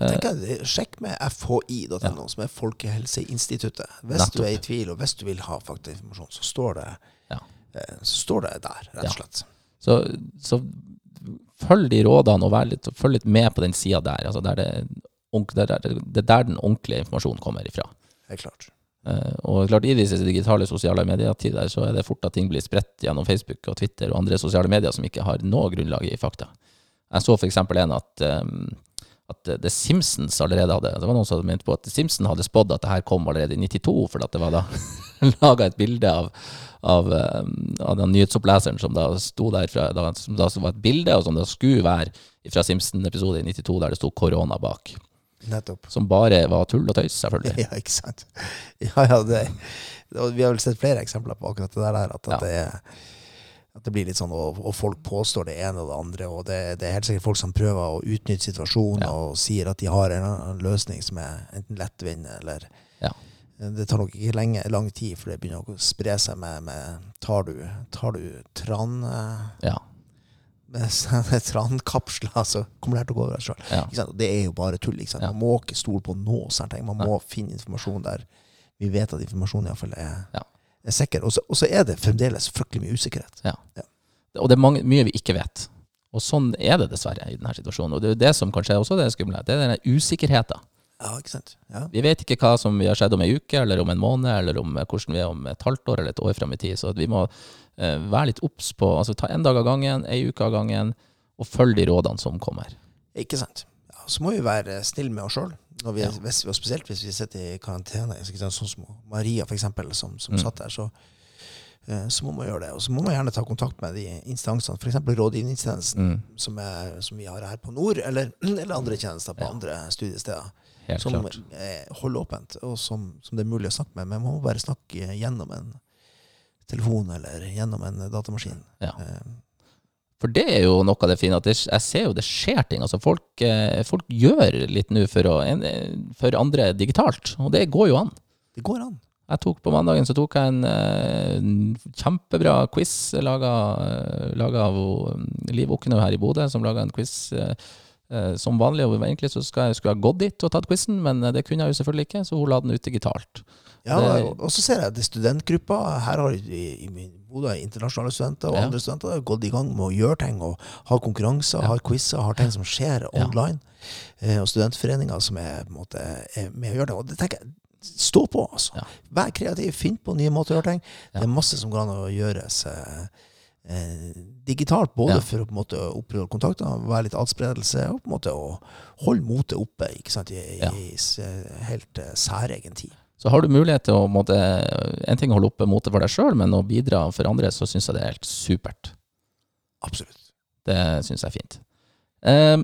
Jeg tenker, sjekk med fhi.no, som er Folkehelseinstituttet. Hvis Nettopp. du er i tvil, og hvis du vil ha faktainformasjon, så står det, Ja. eh, så står det der, rett og slett. Så, så følg de rådene, og litt, følg litt med på den sida der. Altså der det, det, er der- det er der den ordentlige informasjonen kommer ifra. Helt klart. Uh, og klart I disse digitale sosiale medietider så er det fort at ting blir spredt gjennom Facebook og Twitter og andre sosiale medier som ikke har noe grunnlag i fakta. Jeg så f.eks. en at, um, at The Simpsons allerede hadde Det var noen som hadde ment på at The Simpsons hadde spådd at det her kom allerede i 92, for at det var da laga et bilde av, av, um, av den nyhetsoppleseren som da sto der fra, som da var et bilde, og som da skulle være fra Simpsons-episode i 92, der det sto 'korona' bak. Nettopp. Som bare var tull og tøys, selvfølgelig. Ja, ikke sant. Ja, ja, det, vi har vel sett flere eksempler på akkurat det der, at, at, Ja. det, er- at det blir litt sånn, og, og folk påstår det ene og det andre, og det, det er helt sikkert folk som prøver å utnytte situasjonen Ja. og sier at de har en løsning som er enten lettvint eller Ja. Det tar nok ikke lenge, lang tid før det begynner å spre seg med, med Tar du, tar du tran... eh, Ja. med trankapsler, så kommer det her til å gå over seg sjøl. Det er jo bare tull. Ikke sant? Man må ikke stole på noe. Man må finne informasjon der vi vet at informasjonen iallfall er, Ja. Er sikker. Og så- er det fremdeles fryktelig mye usikkerhet. Og det er mange, mye vi ikke vet. Og sånn er det dessverre i denne situasjonen. Og det er det som kanskje er også det skumle. Det er denne usikkerheten. Ja, ikke sant? Ja. Vi vet ikke hva som har skjedd om ei uke, eller om en måned, eller om eh, hvordan vi er om et halvt år eller et år fram i tid. Så vi må eh, være litt obs på altså Ta en dag av gangen, ei uke av gangen, og følg de rådene som kommer. Ikke sant? Ja, så må vi være snille med oss sjøl. Ja. Og spesielt hvis vi sitter i karantene, sånn som Maria for eksempel, som, som Mm. satt der. Så, eh, så må man gjøre det. Og så må man gjerne ta kontakt med de instansene, f.eks. rådgivningstjenesten, Mm, som, er, som vi har her på Nord, eller, eller andre tjenester på Ja. andre studiesteder. helt som klart. holder åpent, og som, som det er mulig å snakke med. Men man må bare snakke gjennom en telefon eller gjennom en datamaskin. Ja. Eh, For det er jo noe av det fine, at det, jeg ser jo det skjer ting. Altså folk, eh, folk gjør litt nå for, eh, for andre digitalt, og det går jo an. det går an. Jeg tok På mandagen så tok jeg en, eh, en kjempebra quiz laga, laga av Liv Okne her i Bodø, som laga en quiz eh, eh, som vanlig. Og egentlig så skal jeg, skulle jeg gått dit og tatt quizen, men eh, det kunne jeg jo selvfølgelig ikke, så hun la den ut digitalt. Ja, og- så ser jeg at det studentgrupper. Her har i, i Bodø internasjonale studenter og Ja. andre studenter har gått i gang med å gjøre ting. og Har konkurranser, Ja. har quizer, har ting som skjer online. Eh, og studentforeninger som er, måte, er med å gjøre det. Og det tenker jeg, Stå på, altså. Vær kreativ, finn på nye måter å gjøre ting. Det er masse som går an å gjøres eh, eh, digitalt, både for å på en måte opprettholde kontakter, være litt adspredelse, og på en måte å holde motet oppe ikke sant, i, i, i helt eh, særegen tid. Så har du mulighet til å måtte, En ting å holde oppe motet for deg sjøl, men å bidra for andre, så syns jeg det er helt supert. Absolutt. Det syns jeg er fint. Eh,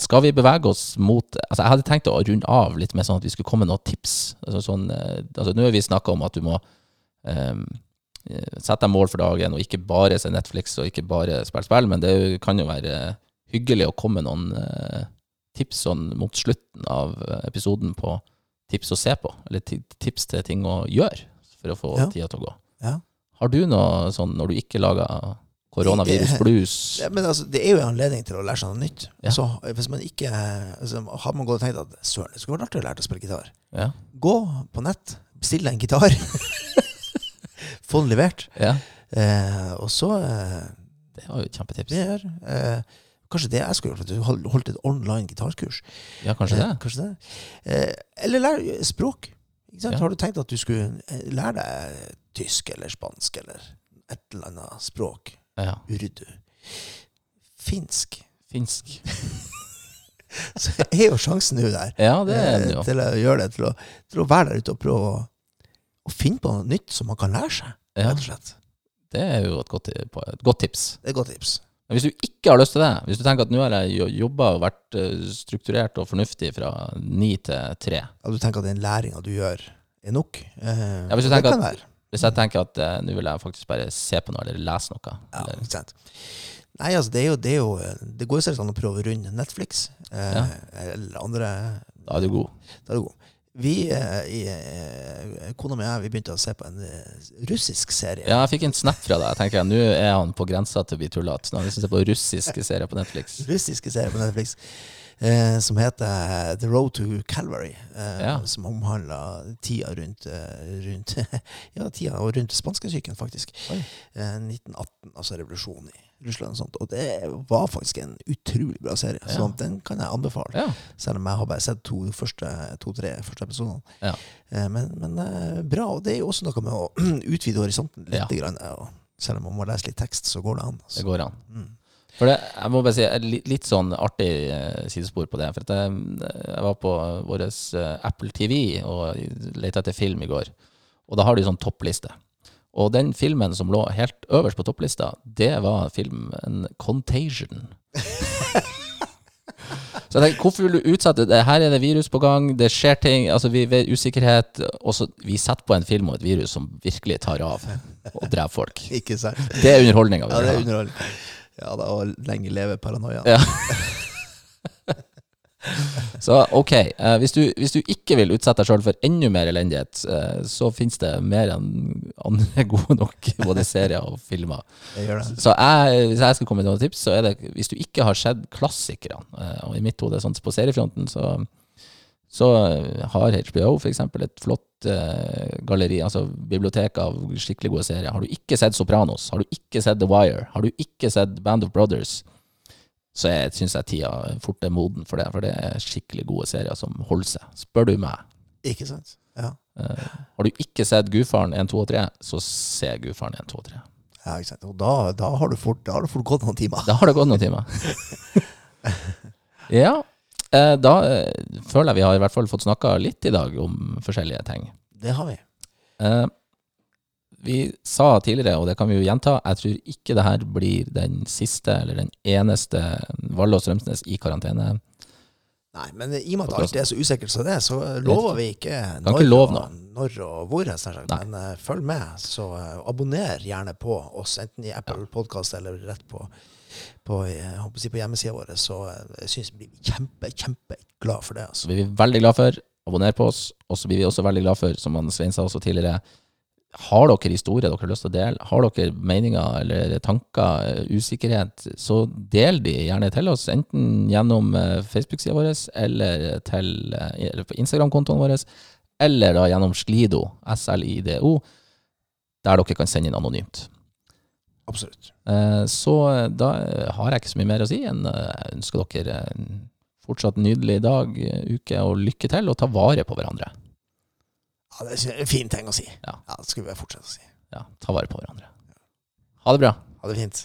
skal vi bevege oss mot altså Jeg hadde tenkt å runde av litt med sånn at vi skulle komme med noen tips. Altså sånn, eh, altså nå har vi snakka om at du må eh, sette deg mål for dagen, og ikke bare se Netflix og ikke bare spille spill, men det kan jo være hyggelig å komme med noen eh, tips sånn mot slutten av episoden på tips å se på, eller tips til ting å gjøre for å få Ja. tida til å gå. Ja. Har du noe sånn når du ikke lager koronavirus-blues? Ja, men altså, det er jo en anledning til å lære seg noe nytt. Ja. Så hvis man ikke altså, Har man gått og tenkt at søren, det skulle vært artig å lære å spille gitar. Ja. Gå på nett, bestill deg en gitar. Få den levert. ja. Eh, og så eh, Det var jo et kjempetips. det er, eh, Kanskje det jeg skulle gjort, at du holdt et online gitarkurs. Ja, kanskje det. Eh, kanskje det. Eh, eller lær språk. Ikke sant? Ja. Har du tenkt at du skulle eh, lære deg tysk eller spansk eller et eller annet språk? Ja. Urdu. Finsk. Finsk. så er jo sjansen nå der Ja, det er eh, det ja. til å gjøre det, til å, til å være der ute og prøve å, å finne på noe nytt som man kan lære seg, rett og slett. det er jo et godt, et godt tips. Det er et godt tips. Men hvis du ikke har lyst til det, hvis du tenker at nå har jeg jobba og vært eh, strukturert og fornuftig fra ni til tre Ja, du tenker at den læringa du gjør, er nok? Eh, Ja, hvis du det kan at-. Hvis jeg tenker at eh, nå vil jeg faktisk bare se på noe eller lese noe Ja, eller, ikke sant. Nei, altså, det er jo Det, er jo, det går jo selvsagt an å prøve å runde Netflix eh, Ja. eller andre Da er du god. Da er du god. Vi, eh, eh, kona mi og jeg, vi begynte å se på en eh, russisk serie. Ja, jeg fikk en snap fra deg. Jeg tenker Nå er han på grensa til å bli tullete. Nå har jeg lyst til å se på russiske serier på Netflix. Russiske serier på Netflix. Eh, som heter The Road to Calvary. Eh, Ja. Som omhandler tida rundt, rundt Ja, tida og rundt spanskesyken, faktisk. Eh, 1918, altså revolusjonen i Russland og sånt. Og det var faktisk en utrolig bra serie. Så Ja. den kan jeg anbefale. Ja. Selv om jeg har bare sett to første, to-tre første episodene. Ja. Eh, Men, men eh, bra. Og det er jo også noe med å utvide horisonten litt. Grann, selv om man må lese litt tekst, så går det an. Det går an. Mm. For det, jeg må bare si litt, litt sånn artig eh, sidespor på det. For jeg, jeg var på vår Apple TV og lette etter film i går. Og da har de sånn toppliste. Og den filmen som lå helt øverst på topplista, det var filmen Contagion. Så jeg tenker, hvorfor vil du utsette det? Her er det virus på gang, det skjer ting, altså vi vet usikkerhet. Og så vi setter på en film om et virus som virkelig tar av og dreper folk. Ikke sant? Det er underholdninga. Ja, det er underholdning. Ja da, og lenge leve paranoia. Ja. Så ok, eh, hvis, du, hvis du ikke vil utsette deg sjøl for enda mer elendighet, eh, så finnes det mer enn andre gode nok både serier og filmer. Jeg gjør det. Så jeg, hvis jeg skal komme med noen tips, så er det hvis du ikke har sett klassikerne, eh, og i mitt hode sånn på seriefronten, så, så har HBO eksempel et flott eh, galleri, altså bibliotek av skikkelig gode serier. Har du ikke sett Sopranos, har du ikke sett The Wire, har du ikke sett Band of Brothers, så jeg syns jeg tida fort er moden for det, for det er skikkelig gode serier som holder seg, spør du meg. Ikke sant? Ja. Uh, har du ikke sett Gudfaren 1, 2 og 3, så se Gudfaren 1, 2 og 3. ja ikke sant? Og da, da, har du fort, da har du fort gått noen timer. Da har det gått noen timer. ja, Uh, da uh, føler jeg vi har i hvert fall fått snakka litt i dag om forskjellige ting. Det har vi. Eh, vi sa tidligere, og det kan vi jo gjenta, jeg tror ikke det her blir den siste eller den eneste Vallå Strømsnes i karantene. Nei, men i og med at alt er så usikkert som det, så lover vi ikke når, ikke og, når og hvor. sagt. Men uh, følg med, så uh, abonner gjerne på oss, enten i Apple Podcast eller rett på, på, å si på hjemmesida vår. Så jeg synes vi blir kjempe, kjempeglad for det. Altså. Vi blir veldig glad for. Abonner på oss. Og så blir vi også veldig glad for, som Svein sa også tidligere, har dere historier dere har lyst til å dele, har dere meninger eller tanker, eh, usikkerhet, så del de gjerne til oss, enten gjennom eh, Facebook-sida vår, eller, til, eh, eller på Instagram-kontoen vår, eller da gjennom Slido, SLIDO, der dere kan sende inn anonymt. Absolutt. Så da har jeg ikke så mye mer å si enn jeg ønsker dere en fortsatt nydelig dag, uke, og lykke til, og ta vare på hverandre. Ja, det er en fin ting å si. Ja. Ja, det skulle vi fortsette å si. Ja, ta vare på hverandre. Ha det bra. Ha det fint.